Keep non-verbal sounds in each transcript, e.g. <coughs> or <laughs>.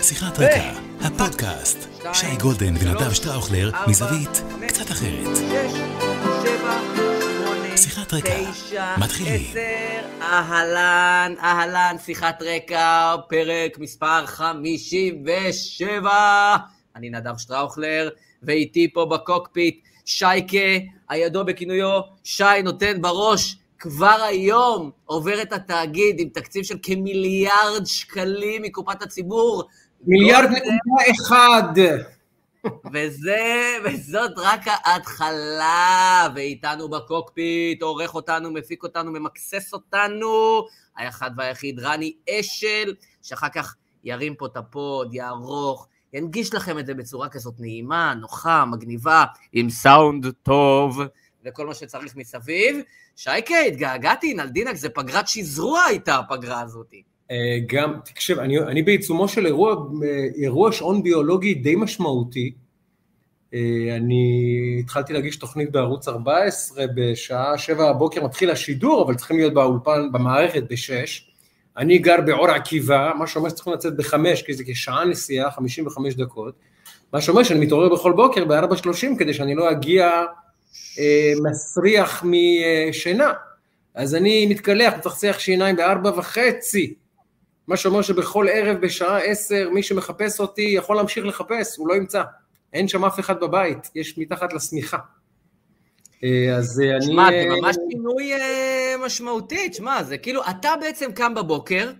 שיחת רקע, הפודקאסט, שי גולדן ונדב שטראוכלר, מזווית קצת אחרת. שיחת רקע, מתחילים. אהלן, אהלן, שיחת רקע, פרק מספר 57. אני נדב שטראוכלר, ואיתי פה בקוקפיט שייקה, הידוע בכינויו שי נותן בראש, כבר היום עובר את התאגיד עם תקציב של כמיליארד שקלים מקופת הציבור. מיליארד נקודה אחד. <laughs> וזה, וזאת רק ההתחלה, ואיתנו בקוקפיט, עורך אותנו, מפיק אותנו, ממקסס אותנו, האחד והיחיד רני אשל, שאחר כך ירים פה את הפוד, יערוך, ינגיש לכם את זה בצורה כזאת נעימה, נוחה, מגניבה, עם סאונד טוב, וכל מה שצריך מסביב. שייקה, התגעגעתי, נלדינק, זה פגרת שזרוע הייתה הפגרה הזאת. אה, גם, תקשיב, אני, אני בעיצומו של אירוע, אה, אירוע שעון ביולוגי די משמעותי. אה, אני התחלתי להגיש תוכנית בערוץ 14, בשעה 7 הבוקר מתחיל השידור, אבל צריכים להיות באולפן, במערכת ב-6. אני גר בעור עקיבא, מה שאומר שצריכים לצאת בחמש, כי זה כשעה נסיעה, 55 דקות, מה שאומר שאני מתעורר בכל בוקר ב-4.30 כדי שאני לא אגיע מסריח משינה. אז אני מתקלח, מצחצח שיניים בארבע וחצי, מה שאומר שבכל ערב בשעה עשר מי שמחפש אותי יכול להמשיך לחפש, הוא לא ימצא. אין שם אף אחד בבית, יש מתחת לשמיכה. אה, אז אה, אני... שמע, זה ממש שינוי משמעותי, תשמע, זה כאילו, אתה בעצם קם בבוקר,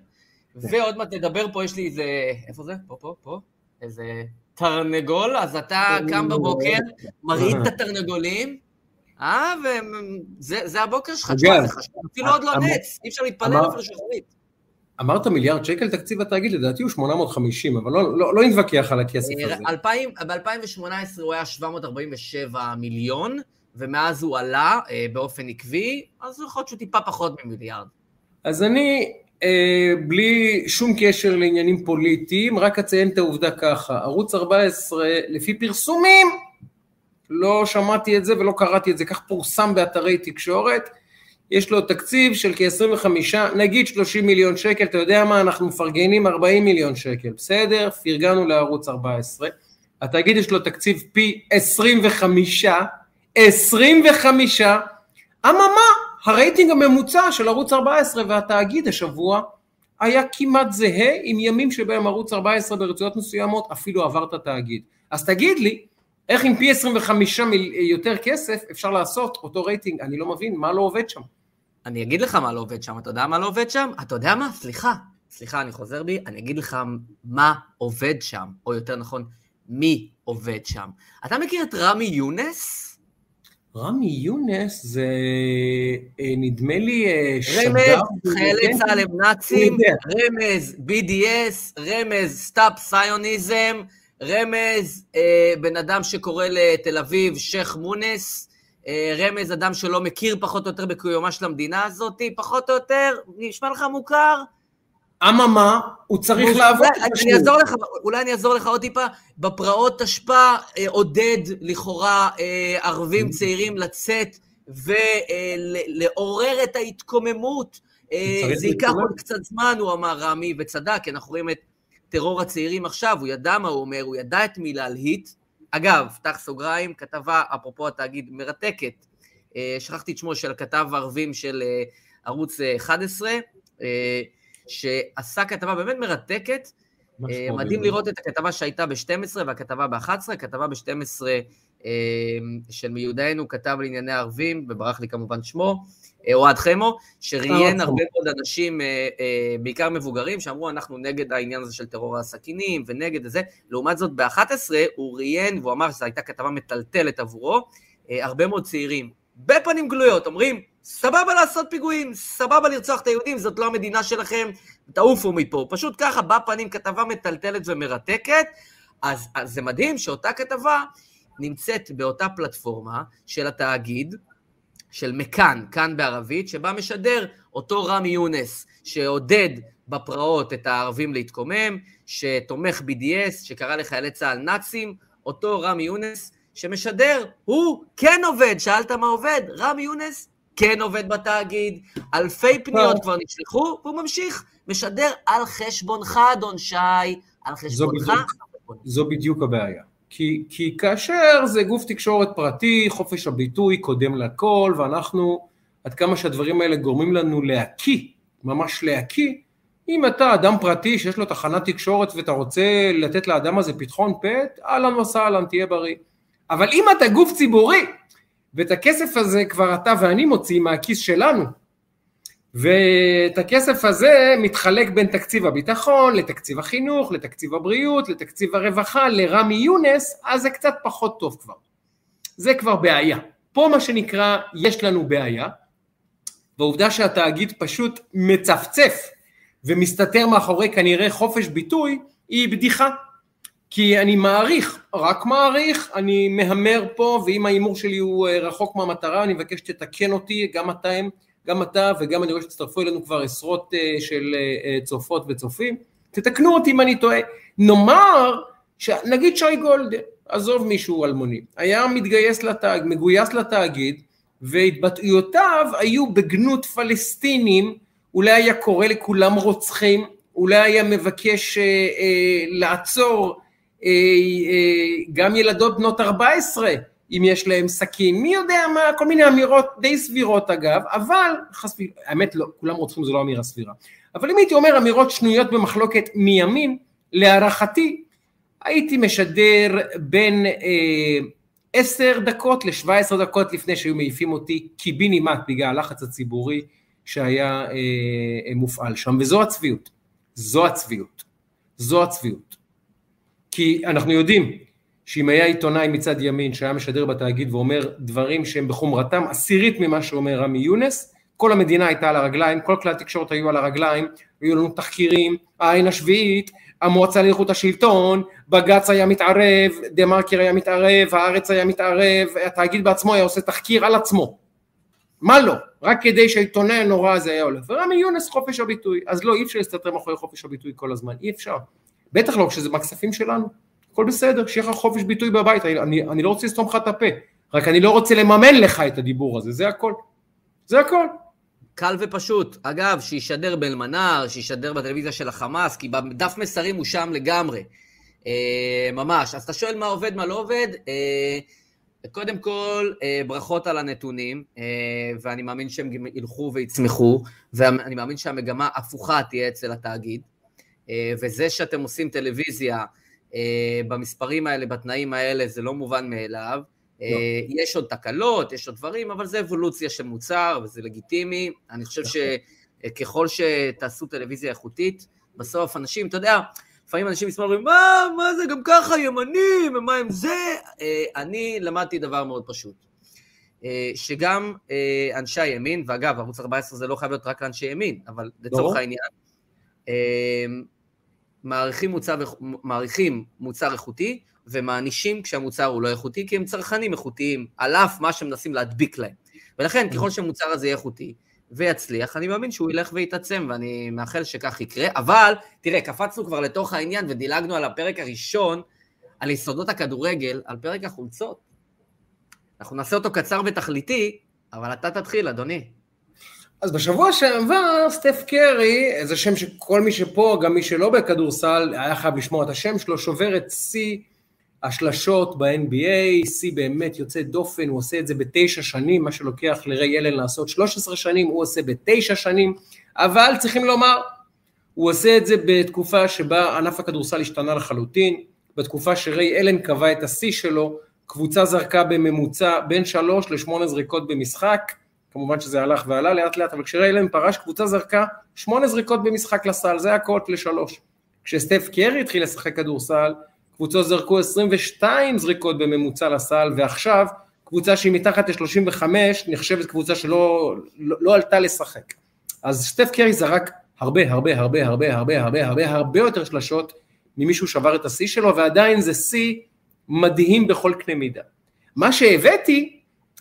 ועוד מעט נדבר פה, יש לי איזה... איפה זה? פה, פה, פה. איזה תרנגול, אז אתה קם בבוקר, מרעיד את התרנגולים, אה, וזה הבוקר שלך, תשמע, זה חשוב, אפילו עוד לא נץ, אי אפשר להתפלל אפילו שחרית. אמרת מיליארד שקל תקציב התאגיד, לדעתי הוא 850, אבל לא, לא, לא נתווכח על הכסף הזה. ב-2018 הוא היה 747 מיליון, ומאז הוא עלה אה, באופן עקבי, אז יכול להיות שהוא טיפה פחות ממיליארד. אז אני, אה, בלי שום קשר לעניינים פוליטיים, רק אציין את העובדה ככה, ערוץ 14, לפי פרסומים, לא שמעתי את זה ולא קראתי את זה, כך פורסם באתרי תקשורת, יש לו תקציב של כ-25, נגיד 30 מיליון שקל, אתה יודע מה, אנחנו מפרגנים 40 מיליון שקל, בסדר? פרגנו לערוץ 14, התאגיד יש לו תקציב פי 25, 25, אממה, הרייטינג הממוצע של ערוץ 14 והתאגיד השבוע היה כמעט זהה עם ימים שבהם ערוץ 14 ברצועות מסוימות אפילו עבר את התאגיד. אז תגיד לי, איך עם פי 25 מיל... יותר כסף אפשר לעשות אותו רייטינג? אני לא מבין, מה לא עובד שם? אני אגיד לך מה לא עובד שם, אתה יודע מה לא עובד שם? אתה יודע מה? סליחה, סליחה, אני חוזר בי, אני אגיד לך מה עובד שם, או יותר נכון, מי עובד שם. אתה מכיר את רמי יונס? רמי יונס זה אה, נדמה לי אה, רמז, חיילי צה"ל הם נאצים, רמז BDS, רמז stop Zionism, רמז אה, בן אדם שקורא לתל אביב שייח' מונס, רמז אדם שלא מכיר פחות או יותר בקיומה של המדינה הזאת, פחות או יותר, נשמע לך מוכר? אממה, הוא צריך לעבוד. אני אעזור לך, אולי אני אעזור לך עוד טיפה. בפרעות תשפ"א אה, עודד לכאורה אה, ערבים צעירים לצאת ולעורר את ההתקוממות. אה, זה ייקח עוד קצת זמן, הוא אמר רמי, וצדק, כי אנחנו רואים את טרור הצעירים עכשיו, הוא ידע מה הוא אומר, הוא ידע את מי להלהיט. אגב, פתח סוגריים, כתבה, אפרופו התאגיד, מרתקת. שכחתי את שמו של הכתב הערבים של ערוץ 11. שעשה כתבה באמת מרתקת. אה, מדהים לראות את הכתבה שהייתה ב-12 והכתבה ב-11, הכתבה ב-12 אה, של מיודענו כתב לענייני ערבים, וברח לי כמובן שמו, אה, אוהד חמו, שראיין הרבה מאוד אנשים, בעיקר מבוגרים, שאמרו אנחנו נגד העניין הזה של טרור הסכינים ונגד זה. לעומת זאת ב-11 הוא ראיין, והוא אמר שזו הייתה כתבה מטלטלת עבורו, הרבה מאוד צעירים, בפנים גלויות, אומרים, סבבה לעשות פיגועים, סבבה לרצוח את היהודים, זאת לא המדינה שלכם, תעופו מפה. פשוט ככה, בפנים כתבה מטלטלת ומרתקת, אז, אז זה מדהים שאותה כתבה נמצאת באותה פלטפורמה של התאגיד, של מכאן, כאן בערבית, שבה משדר אותו רמי יונס, שעודד בפרעות את הערבים להתקומם, שתומך BDS, שקרא לחיילי צה"ל נאצים, אותו רמי יונס שמשדר, הוא כן עובד, שאלת מה עובד, רמי יונס כן עובד בתאגיד, אלפי פניות כבר נשלחו, והוא ממשיך, משדר על חשבונך, אדון שי, על חשבונך. זו בדיוק הבעיה. כי, כי כאשר זה גוף תקשורת פרטי, חופש הביטוי קודם לכל, ואנחנו, עד כמה שהדברים האלה גורמים לנו להקיא, ממש להקיא, אם אתה אדם פרטי שיש לו תחנת תקשורת ואתה רוצה לתת לאדם הזה פתחון פה, אהלן וסהלן, תהיה בריא. אבל אם אתה גוף ציבורי, ואת הכסף הזה כבר אתה ואני מוציאים מהכיס שלנו, ואת הכסף הזה מתחלק בין תקציב הביטחון לתקציב החינוך, לתקציב הבריאות, לתקציב הרווחה, לרמי יונס, אז זה קצת פחות טוב כבר. זה כבר בעיה. פה מה שנקרא, יש לנו בעיה, והעובדה שהתאגיד פשוט מצפצף ומסתתר מאחורי כנראה חופש ביטוי, היא בדיחה. כי אני מעריך, רק מעריך, אני מהמר פה, ואם ההימור שלי הוא אה, רחוק מהמטרה, אני מבקש שתתקן אותי, גם אתם, גם אתה וגם אני רואה שתצטרפו אלינו כבר עשרות אה, של אה, צופות וצופים, תתקנו אותי אם אני טועה. נאמר, ש... נגיד שי גולדן, עזוב מישהו אלמוני, היה מתגייס לתאג, מגויס לתאגיד, והתבטאויותיו היו בגנות פלסטינים, אולי היה קורא לכולם רוצחים, אולי היה מבקש אה, אה, לעצור אה, אה, גם ילדות בנות 14 אם יש להם סכין, מי יודע מה, כל מיני אמירות די סבירות אגב, אבל, חס האמת לא, כולם רוצחים זו לא אמירה סבירה, אבל אם הייתי אומר אמירות שנויות במחלוקת מימין, להערכתי הייתי משדר בין אה, עשר דקות לשבע עשרה דקות לפני שהיו מעיפים אותי קיבינימט בגלל הלחץ הציבורי שהיה אה, מופעל שם, וזו הצביעות, זו הצביעות, זו הצביעות. כי אנחנו יודעים שאם היה עיתונאי מצד ימין שהיה משדר בתאגיד ואומר דברים שהם בחומרתם עשירית ממה שאומר רמי יונס, כל המדינה הייתה על הרגליים, כל כלי התקשורת היו על הרגליים, היו לנו תחקירים, העין השביעית, המועצה לאיכות השלטון, בג"ץ היה מתערב, דה מרקר היה מתערב, הארץ היה מתערב, התאגיד בעצמו היה עושה תחקיר על עצמו. מה לא? רק כדי שהעיתונאי הנורא הזה היה הולך. ורמי יונס חופש הביטוי, אז לא, אי אפשר להסתתר מאחורי חופש הביטוי כל הזמן, אי אפשר. בטח לא כשזה מהכספים שלנו. הכל בסדר, שיהיה לך חופש ביטוי בבית, אני, אני לא רוצה לסתום לך את הפה, רק אני לא רוצה לממן לך את הדיבור הזה, זה הכל. זה הכל. קל ופשוט. אגב, שישדר באלמנאר, שישדר בטלוויזיה של החמאס, כי בדף מסרים הוא שם לגמרי. אה, ממש. אז אתה שואל מה עובד, מה לא עובד? אה, קודם כל, אה, ברכות על הנתונים, אה, ואני מאמין שהם ילכו ויצמחו, ואני מאמין שהמגמה הפוכה תהיה אצל התאגיד. אה, וזה שאתם עושים טלוויזיה במספרים האלה, בתנאים האלה, זה לא מובן מאליו. לא. אה, יש עוד תקלות, יש עוד דברים, אבל זה אבולוציה של מוצר וזה לגיטימי. אני חושב נכון. שככל שתעשו טלוויזיה איכותית, בסוף אנשים, אתה יודע, לפעמים אנשים מספר אומרים, מה, מה זה גם ככה ימנים, ומה עם זה? אה, אני למדתי דבר מאוד פשוט. שגם אנשי הימין, ואגב, ערוץ 14 זה לא חייב להיות רק לאנשי ימין, אבל לצורך לא. העניין, מעריכים מוצר, מעריכים מוצר איכותי ומענישים כשהמוצר הוא לא איכותי, כי הם צרכנים איכותיים, על אף מה שמנסים להדביק להם. ולכן, ככל שהמוצר הזה יהיה איכותי ויצליח, אני מאמין שהוא ילך ויתעצם, ואני מאחל שכך יקרה. אבל, תראה, קפצנו כבר לתוך העניין ודילגנו על הפרק הראשון, על יסודות הכדורגל, על פרק החולצות. אנחנו נעשה אותו קצר ותכליתי, אבל אתה תתחיל, אדוני. אז בשבוע שעבר סטף קרי, זה שם שכל מי שפה, גם מי שלא בכדורסל, היה חייב לשמוע את השם שלו, שובר את שיא השלשות ב-NBA, שיא באמת יוצא דופן, הוא עושה את זה בתשע שנים, מה שלוקח לריי אלן לעשות 13 שנים, הוא עושה בתשע שנים, אבל צריכים לומר, הוא עושה את זה בתקופה שבה ענף הכדורסל השתנה לחלוטין, בתקופה שריי אלן קבע את השיא שלו, קבוצה זרקה בממוצע בין שלוש לשמונה זריקות במשחק, כמובן שזה הלך ועלה לאט לאט, אבל כשריילן פרש קבוצה זרקה שמונה זריקות במשחק לסל, זה קוט לשלוש. כשסטף קרי התחיל לשחק כדורסל, קבוצות זרקו 22 זריקות בממוצע לסל, ועכשיו קבוצה שהיא מתחת ל-35 נחשבת קבוצה שלא לא, לא עלתה לשחק. אז סטף קרי זרק הרבה הרבה הרבה הרבה הרבה הרבה הרבה הרבה יותר שלשות ממישהו שבר את השיא שלו, ועדיין זה שיא מדהים בכל קנה מידה. מה שהבאתי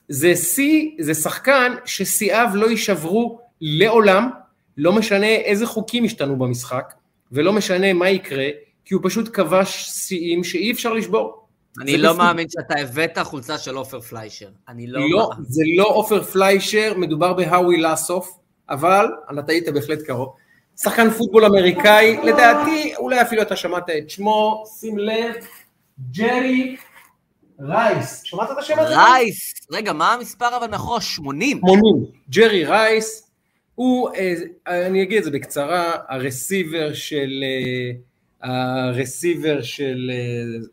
זה שיא, זה שחקן ששיאיו לא יישברו לעולם, לא משנה איזה חוקים השתנו במשחק, ולא משנה מה יקרה, כי הוא פשוט כבש שיאים שאי אפשר לשבור. אני לא מאמין שאתה הבאת חולצה של עופר פליישר. אני לא... לא, זה לא עופר פליישר, מדובר בהאווי לאסוף, אבל אתה היית בהחלט קרוב. שחקן פוטבול אמריקאי, לדעתי, אולי אפילו אתה שמעת את שמו, שים לב, ג'רי רייס. שמעת את השם הזה? רייס. רגע, מה המספר אבל מאחור? 80. 80. ג'רי רייס, הוא, אה, אני אגיד את זה בקצרה, ה receiver של... ה receiver של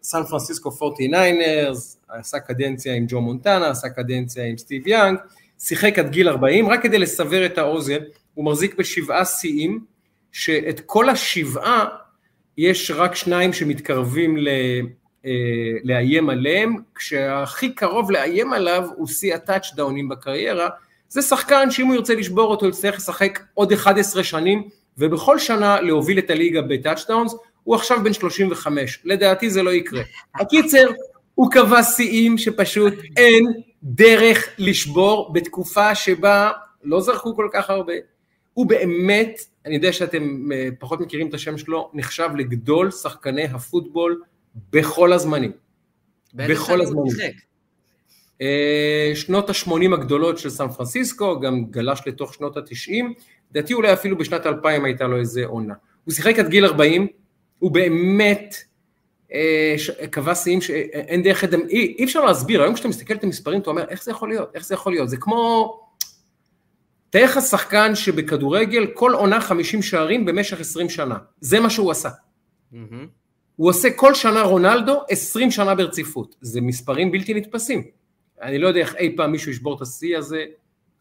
סן פרנסיסקו 49ers, עשה קדנציה עם ג'ו מונטנה, עשה קדנציה עם סטיב יאנג, שיחק עד גיל 40, רק כדי לסבר את האוזן, הוא מחזיק בשבעה שיאים, שאת כל השבעה יש רק שניים שמתקרבים ל... אה, לאיים עליהם, כשהכי קרוב לאיים עליו הוא שיא הטאצ'דאונים בקריירה, זה שחקן שאם הוא ירצה לשבור אותו יצטרך לשחק עוד 11 שנים ובכל שנה להוביל את הליגה בטאצ'דאונס, הוא עכשיו בן 35, לדעתי זה לא יקרה. הקיצר, הוא קבע שיאים שפשוט אין דרך לשבור בתקופה שבה לא זרקו כל כך הרבה. הוא באמת, אני יודע שאתם אה, פחות מכירים את השם שלו, נחשב לגדול שחקני הפוטבול בכל הזמנים. בכל הזמנים. אה, שנות ה-80 הגדולות של סן פרנסיסקו, גם גלש לתוך שנות ה-90, לדעתי אולי אפילו בשנת 2000 הייתה לו איזה עונה. הוא שיחק עד גיל 40, הוא באמת אה, קבע שיאים שאין דרך, אי, אי אפשר להסביר, היום כשאתה מסתכל את המספרים אתה אומר איך זה יכול להיות, איך זה יכול להיות, זה כמו, תאר לך שחקן שבכדורגל כל עונה 50 שערים במשך 20 שנה, זה מה שהוא עשה. Mm-hmm. הוא עושה כל שנה רונלדו 20 שנה ברציפות, זה מספרים בלתי נתפסים. אני לא יודע איך אי פעם מישהו ישבור את השיא הזה,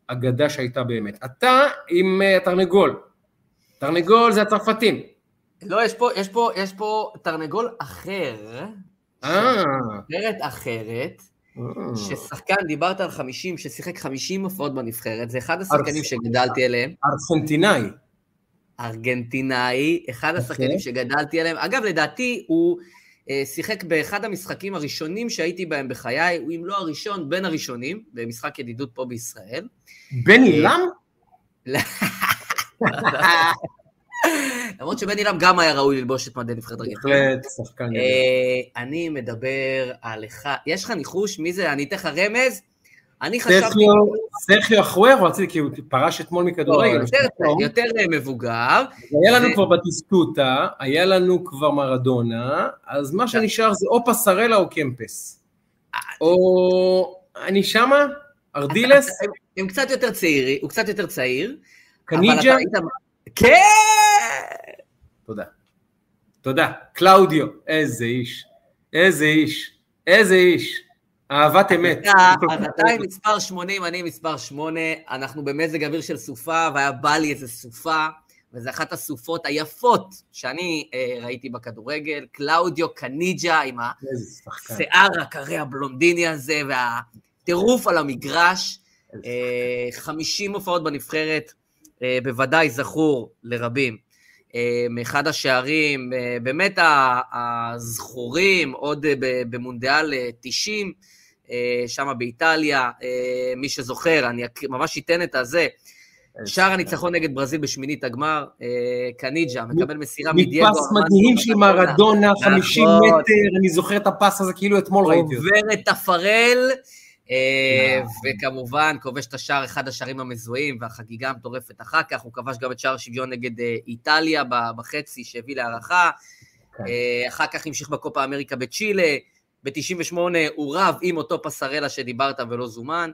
אגדה שהייתה באמת. אתה עם uh, תרנגול, תרנגול זה הצרפתים. לא, יש פה, יש פה, יש פה תרנגול אחר, אה. נבחרת אחרת, אה. ששחקן, דיברת על 50, ששיחק 50 הופעות בנבחרת, זה אחד השחקנים שגדלתי אליהם. ארגנטינאי. ארגנטינאי, אחד השחקנים אוקיי. שגדלתי עליהם. אגב, לדעתי הוא אה, שיחק באחד המשחקים הראשונים שהייתי בהם בחיי, הוא אם לא הראשון, בין הראשונים, במשחק ידידות פה בישראל. בן עילם? <laughs> למרות שבן עילם גם היה ראוי ללבוש את מדי נבחרת ארגנטינה. בהחלט, שחקן. אה, אני מדבר על אחד, יש לך ניחוש מי זה? אני אתן לך רמז. אני חשבתי... סרחיו אחוארו, רציתי, כי הוא פרש אתמול מכדורגל. לא, יותר מבוגר. היה לנו כבר בטיסטוטה, היה לנו כבר מרדונה, אז מה שנשאר זה או פסרלה או קמפס. או... אני שמה? ארדילס? הם קצת יותר צעירים, הוא קצת יותר צעיר. קניג'ה? כן! תודה. תודה. קלאודיו, איזה איש. איזה איש. איזה איש. אהבת אמת. אתה עם מספר 80, אני מספר 8, אנחנו במזג אוויר של סופה, והיה בא לי איזה סופה, וזו אחת הסופות היפות שאני אה, ראיתי בכדורגל, קלאודיו קניג'ה עם השיער הקרי הבלונדיני הזה, והטירוף על המגרש, אה, 50 הופעות בנבחרת, אה, בוודאי זכור לרבים. אה, מאחד השערים, אה, באמת הזכורים, עוד במונדיאל 90, שם באיטליה, מי שזוכר, אני ממש אתן את הזה. שער הניצחון נגד ברזיל בשמינית הגמר, קניג'ה, מקבל מסירה מדייגו. מפס מדהים של מרדונה, 50 נכון. מטר, אני זוכר את הפס הזה כאילו אתמול ראיתי אותו. עובר את הפרל, אה, וכמובן, כובש את השער, אחד השערים המזוהים, והחגיגה המטורפת אחר כך, הוא כבש גם את שער שוויון נגד אה, איטליה בחצי, שהביא להערכה. כן. אה, אחר כך המשיך בקופה אמריקה בצ'ילה, ב-98 הוא רב עם אותו פסרלה שדיברת ולא זומן,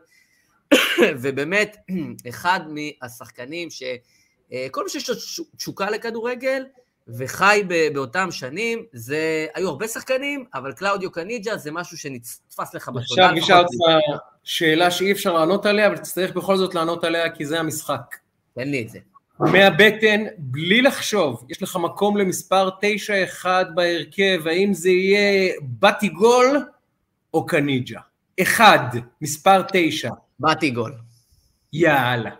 <coughs> ובאמת, <clears throat> אחד מהשחקנים שכל מי שיש לו תשוקה לכדורגל, וחי באותם שנים, זה, היו הרבה שחקנים, אבל קלאודיו קניג'ה זה משהו שנתפס לך בתודעה. עכשיו נשאל אותך שאלה שאי אפשר לענות עליה, אבל תצטרך בכל זאת לענות עליה, כי זה המשחק. תן לי את זה. מהבטן, בלי לחשוב, יש לך מקום למספר 9-1 בהרכב, האם זה יהיה באטי גול או קניג'ה? אחד, מספר 9. באטי גול. יאללה.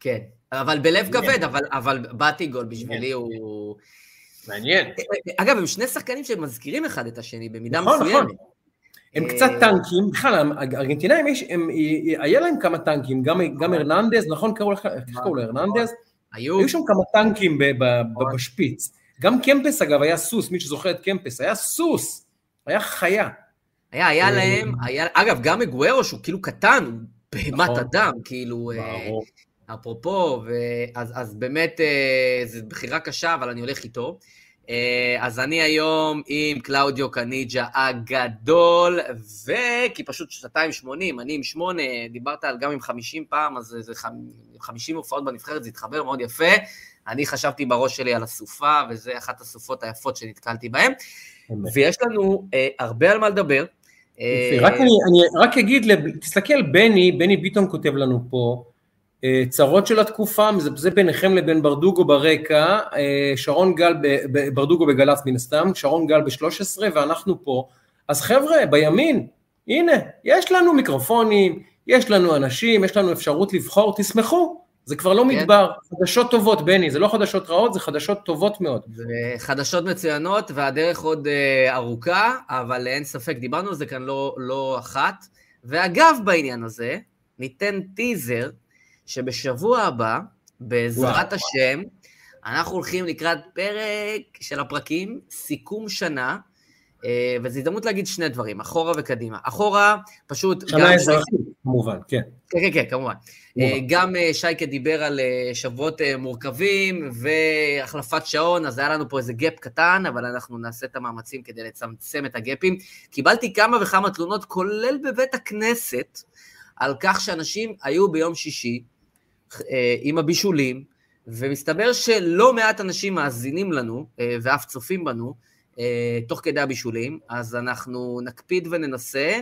כן, אבל בלב כבד, אבל, אבל באטי גול בשבילי הוא... מעניין. אגב, הם שני שחקנים שמזכירים אחד את השני במידה נכון, מסוימת. נכון. הם אה, קצת טנקים, בכלל, הארגנטינאים, היה להם כמה טנקים, גם הרננדז, נכון קראו לך, איך קראו לו, הרננדז? היו שם כמה טנקים נכון. בשפיץ. גם קמפס, אגב, היה סוס, מי שזוכר את קמפס, היה סוס, היה חיה. היה, היה להם, היה, אגב, גם מגוורו שהוא כאילו קטן, הוא בהמת נכון. אדם, כאילו, אה. אפרופו, אז באמת אה, זו בחירה קשה, אבל אני הולך איתו. אה, אז אני היום עם קלאודיו קניג'ה הגדול, וכי פשוט שנתיים שמונים, אני עם שמונה, דיברת על גם עם חמישים פעם, אז זה חמ- חמישים הופעות בנבחרת, זה התחבר מאוד יפה. אני חשבתי בראש שלי על הסופה, וזה אחת הסופות היפות שנתקלתי בהן. ויש לנו אה, הרבה על מה לדבר. אה. רק אני, אני רק אגיד, תסתכל, בני, בני ביטון כותב לנו פה, צרות של התקופה, זה, ביניכם לבין ברדוגו ברקע, אה, שרון גל, ב, ב, ברדוגו בגל"צ מן הסתם, שרון גל ב-13 ואנחנו פה. אז חבר'ה, בימין, הנה, יש לנו מיקרופונים, יש לנו אנשים, יש לנו אפשרות לבחור, תשמחו, זה כבר לא כן. מדבר, חדשות טובות, בני, זה לא חדשות רעות, זה חדשות טובות מאוד. זה חדשות מצוינות, והדרך עוד אה, ארוכה, אבל אין ספק, דיברנו על זה כאן לא, לא אחת. ואגב, בעניין הזה, ניתן טיזר שבשבוע הבא, בעזרת וואו. השם, אנחנו הולכים לקראת פרק של הפרקים, סיכום שנה, אה, וזו הזדמנות להגיד שני דברים, אחורה וקדימה. אחורה, פשוט... שנה אזרחית, כמובן, כן. כן, כן, כן, כמובן. כמובן. אה, גם אה, שייקה דיבר על שבועות מורכבים והחלפת שעון, אז היה לנו פה איזה גאפ קטן, אבל אנחנו נעשה את המאמצים כדי לצמצם את הגאפים. קיבלתי כמה וכמה תלונות, כולל בבית הכנסת, על כך שאנשים היו ביום שישי עם הבישולים, ומסתבר שלא מעט אנשים מאזינים לנו, אה, ואף צופים בנו, אה, תוך כדי הבישולים, אז אנחנו נקפיד וננסה.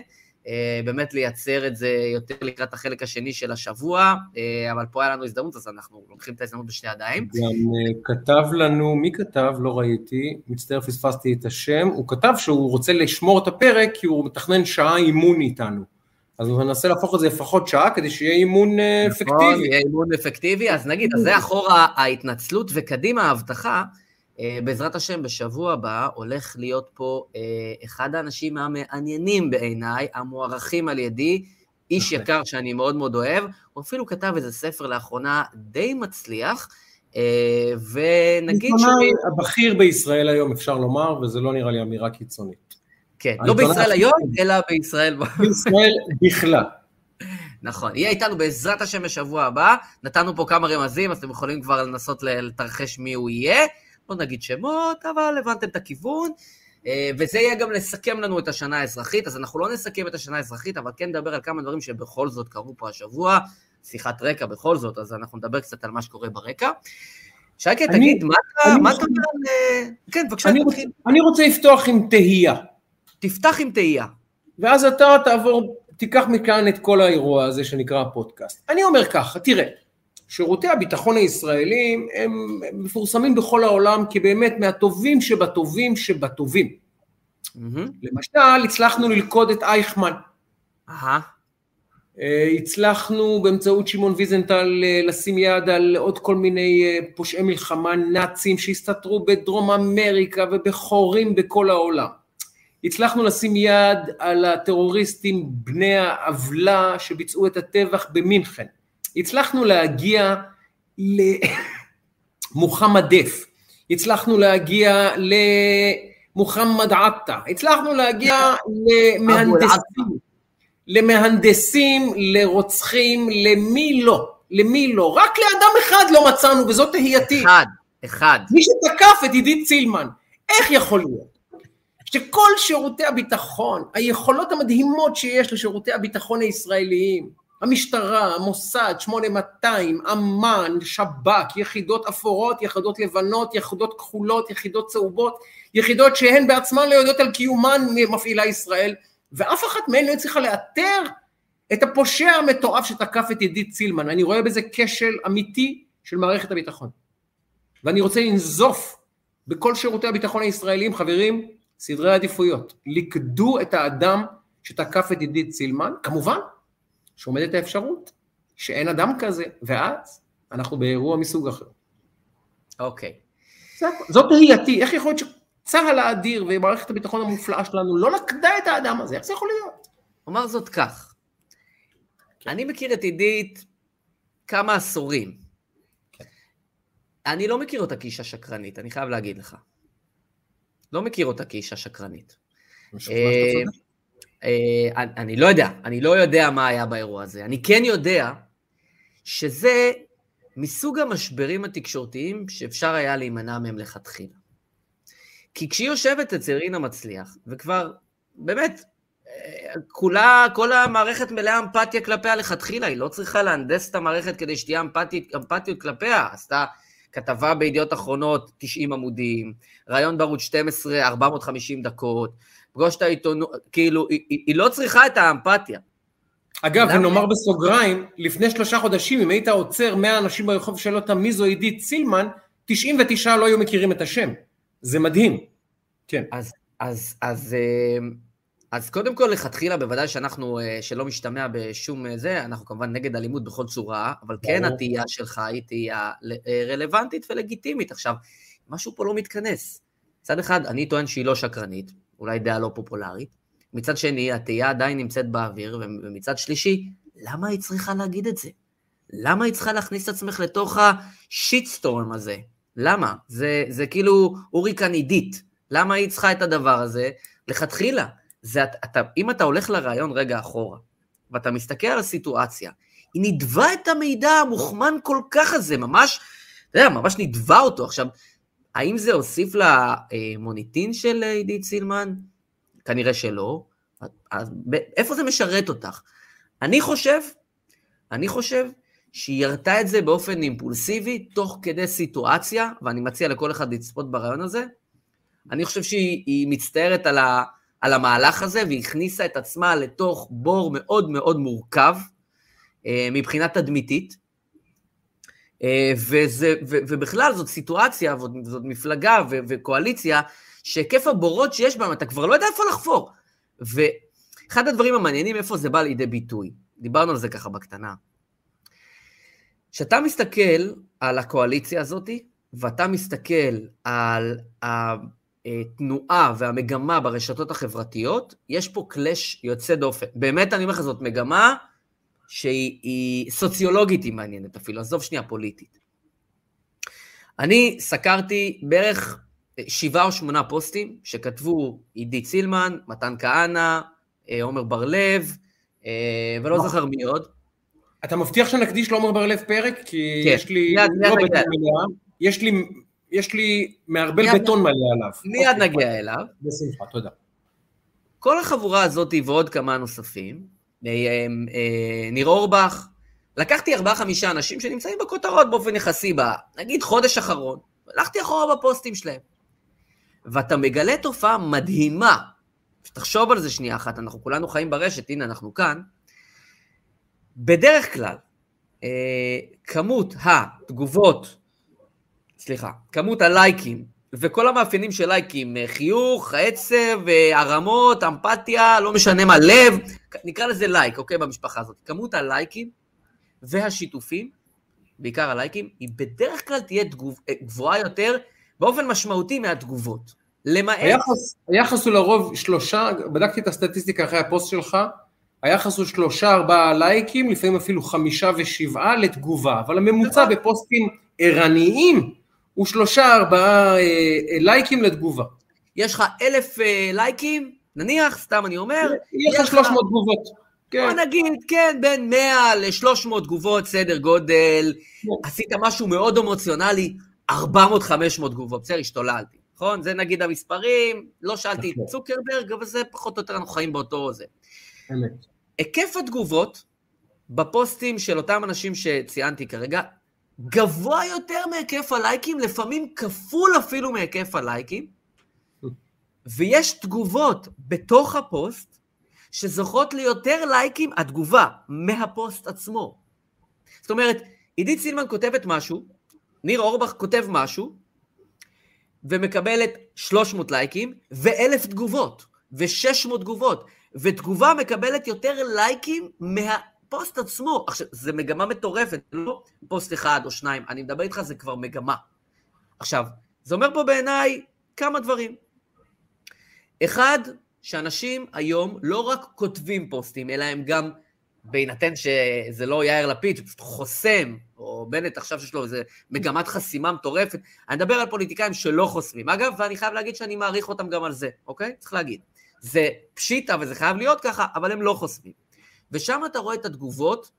אה, באמת לייצר את זה יותר לקראת החלק השני של השבוע, אה, אבל פה היה לנו הזדמנות, אז אנחנו לוקחים את ההזדמנות בשתי ידיים. גם אה, כתב לנו, מי כתב? לא ראיתי, מצטער פספסתי את השם, הוא כתב שהוא רוצה לשמור את הפרק כי הוא מתכנן שעה אימון איתנו. אז הוא מנסה להפוך את זה לפחות שעה כדי שיהיה אימון אה, נכון, אפקטיבי. יהיה אימון אפקטיבי, אז נגיד, אז זה אחורה ההתנצלות וקדימה ההבטחה. אה, בעזרת השם, בשבוע הבא הולך להיות פה אה, אחד האנשים המעניינים בעיניי, המוערכים על ידי, איש. יקר שאני מאוד מאוד אוהב, הוא אפילו כתב איזה ספר לאחרונה די מצליח, ונגיד שהוא... עיתונאי הבכיר בישראל היום אפשר לומר, וזה לא נראה לי אמירה קיצונית. כן, לא העיתונאי בישראל היום. אלא בישראל... בישראל <laughs> בכלל. נכון, יהיה איתנו בעזרת השם בשבוע הבא, נתנו פה כמה רמזים, אז אתם יכולים כבר לנסות לתרחש מי הוא יהיה, לא נגיד שמות, אבל הבנתם את הכיוון, אה, וזה יהיה גם לסכם לנו את השנה האזרחית, אז אנחנו לא נסכם את השנה האזרחית, אבל כן נדבר על כמה דברים שבכל זאת קרו פה השבוע, שיחת רקע בכל זאת, אז אנחנו נדבר קצת על מה שקורה ברקע. שייקה, תגיד, מה אתה אומר על... כן, בבקשה. אני רוצה לפתוח עם תהייה, תפתח עם תהייה. ואז אתה תעבור, תיקח מכאן את כל האירוע הזה שנקרא הפודקאסט. אני אומר ככה, תראה, שירותי הביטחון הישראלים הם הם מפורסמים בכל העולם כבאמת מהטובים שבטובים שבטובים. מהמם. למשל, הצלחנו ללכוד את אייכמן. אהה, אה, הצלחנו באמצעות שמעון ויזנטל אה, לשים יד על עוד כל מיני אה, פושעי מלחמה נאצים שהסתתרו בדרום אמריקה ובחורים בכל העולם. הצלחנו לשים יד על הטרוריסטים בני העוולה שביצעו את הטבח במינכן. הצלחנו להגיע למוחמד <laughs> דף. הצלחנו להגיע למוחמד עטה. הצלחנו להגיע למהנדסים. למהנדסים, לרוצחים, למי לא? למי לא? רק לאדם אחד לא מצאנו, וזאת תהייתי. אחד, אחד. מי שתקף את עידית סילמן. איך יכול להיות? שכל שירותי הביטחון, היכולות המדהימות שיש לשירותי הביטחון הישראליים, המשטרה, המוסד, 8200, אמ"ן, שב"כ, יחידות אפורות, יחידות לבנות, יחידות כחולות, יחידות צהובות, יחידות שהן בעצמן לא יודעות על קיומן מפעילה ישראל, ואף אחת מהן לא הצליחה לאתר את הפושע המתועב שתקף את עידית סילמן. אני רואה בזה כשל אמיתי של מערכת הביטחון. ואני רוצה לנזוף בכל שירותי הביטחון הישראלים, חברים, סדרי עדיפויות. ליכדו את האדם שתקף את עידית סילמן, כמובן שעומדת האפשרות שאין אדם כזה, ואז אנחנו באירוע מסוג אחר. אוקיי. הכל. זאת תהייתי, איך יכול להיות שצה"ל האדיר ומערכת הביטחון המופלאה שלנו לא לכדה את האדם הזה, איך זה יכול להיות? אומר זאת כך, אני מכיר את עידית כמה עשורים. אני לא מכיר אותה כאישה שקרנית, אני חייב להגיד לך. לא מכיר אותה כאישה שקרנית. צודק. אה, אני לא יודע, אני לא יודע מה היה באירוע הזה. אני כן יודע שזה מסוג המשברים התקשורתיים שאפשר היה להימנע מהם לכתחילה. כי כשהיא יושבת אצל רינה מצליח, וכבר, באמת, כולה, כל המערכת מלאה אמפתיה כלפיה לכתחילה, היא לא צריכה להנדס את המערכת כדי שתהיה אמפתית, אמפתיות כלפיה, עשתה כתבה בידיעות אחרונות, 90 עמודים, ראיון בערוץ 12, 450 דקות, פגוש את העיתונות, כאילו, היא, היא לא צריכה את האמפתיה. אגב, ונאמר בסוגריים, לפני שלושה חודשים, אם היית עוצר 100 אנשים ברחוב ושואל אותם מי זו עידית סילמן, 99 לא היו מכירים את השם. זה מדהים. כן. אז, אז, אז, אה, אז קודם כל, לכתחילה, בוודאי שאנחנו, אה, שלא משתמע בשום אה, זה, אנחנו כמובן נגד אלימות בכל צורה, אבל כן התהייה שלך היא תהייה רלוונטית ולגיטימית. עכשיו, משהו פה לא מתכנס. מצד אחד, אני טוען שהיא לא שקרנית, אולי דעה לא פופולרית. מצד שני, התהייה עדיין נמצאת באוויר, ומצד שלישי, למה היא צריכה להגיד את זה? למה היא צריכה להכניס את עצמך לתוך השיטסטורם הזה? למה? זה, זה כאילו הוריקן עידית. למה היא צריכה את הדבר הזה? לכתחילה. זה, אתה, אם אתה הולך לרעיון רגע אחורה, ואתה מסתכל על הסיטואציה, היא נדבה את המידע המוכמן כל כך הזה, ממש, אתה יודע, ממש נדבה אותו. עכשיו, האם זה הוסיף למוניטין של עידית סילמן? כנראה שלא. אז איפה זה משרת אותך? אני חושב, אני חושב שהיא ירתה את זה באופן אימפולסיבי, תוך כדי סיטואציה, ואני מציע לכל אחד לצפות ברעיון הזה. אני חושב שהיא מצטערת על, ה, על המהלך הזה, והכניסה את עצמה לתוך בור מאוד מאוד מורכב, אה, מבחינה תדמיתית. אה, וזה, ו, ובכלל זאת סיטואציה, זאת, מפלגה ו, וקואליציה, שהיקף הבורות שיש בהם, אתה כבר לא יודע איפה לחפור. ואחד הדברים המעניינים, איפה זה בא לידי ביטוי, דיברנו על זה ככה בקטנה. כשאתה מסתכל על הקואליציה הזאת, ואתה מסתכל על התנועה והמגמה ברשתות החברתיות, יש פה קלאש יוצא דופן. באמת, אני אומר לך, זאת מגמה שהיא סוציולוגית, היא מעניינת אפילו, עזוב שנייה פוליטית. אני סקרתי בערך שבעה או שמונה פוסטים שכתבו עידית סילמן, מתן כהנא, אה, עומר בר-לב, אה, ולא זוכר מי עוד. אתה מבטיח שנקדיש לעומר בר-לב פרק? כי כן. יש לי... מיד, לא מיד נגיע. יש לי, יש לי מערבל בטון מלא עליו. מיד אוקיי, נגיע אליו. בשמחה, תודה. כל החבורה הזאת ועוד כמה נוספים, אה, ניר אורבך, לקחתי ארבעה-חמישה אנשים שנמצאים בכותרות באופן יחסי, ב, נגיד חודש אחרון, הלכתי אחורה בפוסטים שלהם. ואתה מגלה תופעה מדהימה, תחשוב על זה שנייה אחת, אנחנו כולנו חיים ברשת, הנה אנחנו כאן, בדרך כלל, אה, כמות התגובות, סליחה, כמות הלייקים וכל המאפיינים של לייקים, אה, חיוך, עצב, אה, הרמות, אמפתיה, לא משנה מה, לב, נקרא לזה לייק, אוקיי, במשפחה הזאת. כמות הלייקים והשיתופים, בעיקר הלייקים, היא בדרך כלל תהיה תגוב, אה, גבוהה יותר באופן משמעותי מהתגובות. למעט... היחס, היחס הוא לרוב שלושה, בדקתי את הסטטיסטיקה אחרי הפוסט שלך, היחס הוא שלושה ארבעה לייקים, לפעמים אפילו חמישה ושבעה לתגובה, אבל הממוצע נכון. בפוסטים ערניים הוא שלושה ארבעה אה, אה, לייקים לתגובה. יש לך אלף אה, לייקים, נניח, סתם אני אומר, יש לך שלוש מאות תגובות. כן. בוא נגיד, כן, בין 100 ל-300 תגובות, סדר גודל, כן. עשית משהו מאוד אמוציונלי, 400-500 תגובות, בסדר, השתוללתי, נכון? זה נגיד המספרים, לא שאלתי את נכון. צוקרברג, אבל זה פחות או יותר אנחנו חיים באותו זה. אמת. היקף התגובות בפוסטים של אותם אנשים שציינתי כרגע, גבוה יותר מהיקף הלייקים, לפעמים כפול אפילו מהיקף הלייקים, ויש תגובות בתוך הפוסט שזוכות ליותר לייקים, התגובה, מהפוסט עצמו. זאת אומרת, עידית סילמן כותבת משהו, ניר אורבך כותב משהו, ומקבלת 300 לייקים, ו-1,000 תגובות, ו-600 תגובות, ותגובה מקבלת יותר לייקים מהפוסט עצמו. עכשיו, זו מגמה מטורפת, לא פוסט אחד או שניים, אני מדבר איתך, זה כבר מגמה. עכשיו, זה אומר פה בעיניי כמה דברים. אחד, שאנשים היום לא רק כותבים פוסטים, אלא הם גם, בהינתן שזה לא יאיר לפיד, שפשוט חוסם, או בנט עכשיו שיש לו איזה מגמת חסימה מטורפת, אני מדבר על פוליטיקאים שלא חוסמים. אגב, ואני חייב להגיד שאני מעריך אותם גם על זה, אוקיי? צריך להגיד. זה פשיטה וזה חייב להיות ככה, אבל הם לא חוסמים. ושם אתה רואה את התגובות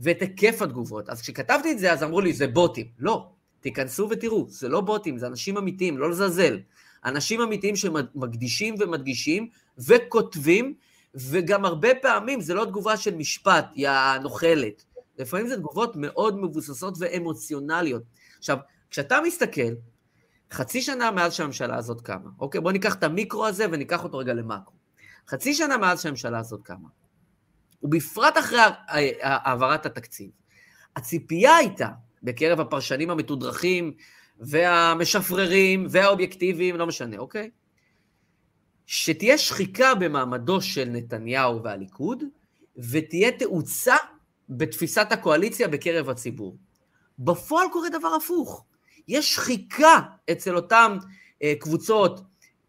ואת היקף התגובות. אז כשכתבתי את זה, אז אמרו לי, זה בוטים. לא, תיכנסו ותראו, זה לא בוטים, זה אנשים אמיתיים, לא לזלזל. אנשים אמיתיים שמקדישים ומדגישים וכותבים, וגם הרבה פעמים זה לא תגובה של משפט, יא נוכלת. לפעמים זה תגובות מאוד מבוססות ואמוציונליות. עכשיו, כשאתה מסתכל, חצי שנה מאז שהממשלה הזאת קמה, אוקיי? בואו ניקח את המיקרו הזה וניקח אותו רגע למאקרו. חצי שנה מאז שהממשלה הזאת קמה, ובפרט אחרי העברת התקציב, הציפייה הייתה, בקרב הפרשנים המתודרכים והמשפררים והאובייקטיביים, לא משנה, אוקיי? שתהיה שחיקה במעמדו של נתניהו והליכוד, ותהיה תאוצה בתפיסת הקואליציה בקרב הציבור. בפועל קורה דבר הפוך. יש שחיקה אצל אותם אה, קבוצות,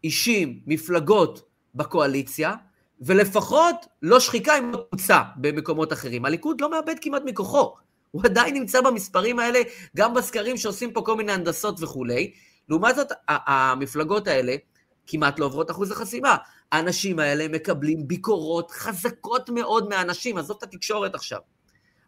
אישים, מפלגות בקואליציה, ולפחות לא שחיקה אם לא תאוצה במקומות אחרים. הליכוד לא מאבד כמעט מכוחו. הוא עדיין נמצא במספרים האלה, גם בסקרים שעושים פה כל מיני הנדסות וכולי. לעומת זאת, המפלגות האלה כמעט לא עוברות אחוז החסימה. האנשים האלה מקבלים ביקורות חזקות מאוד מהאנשים, עזוב את התקשורת עכשיו.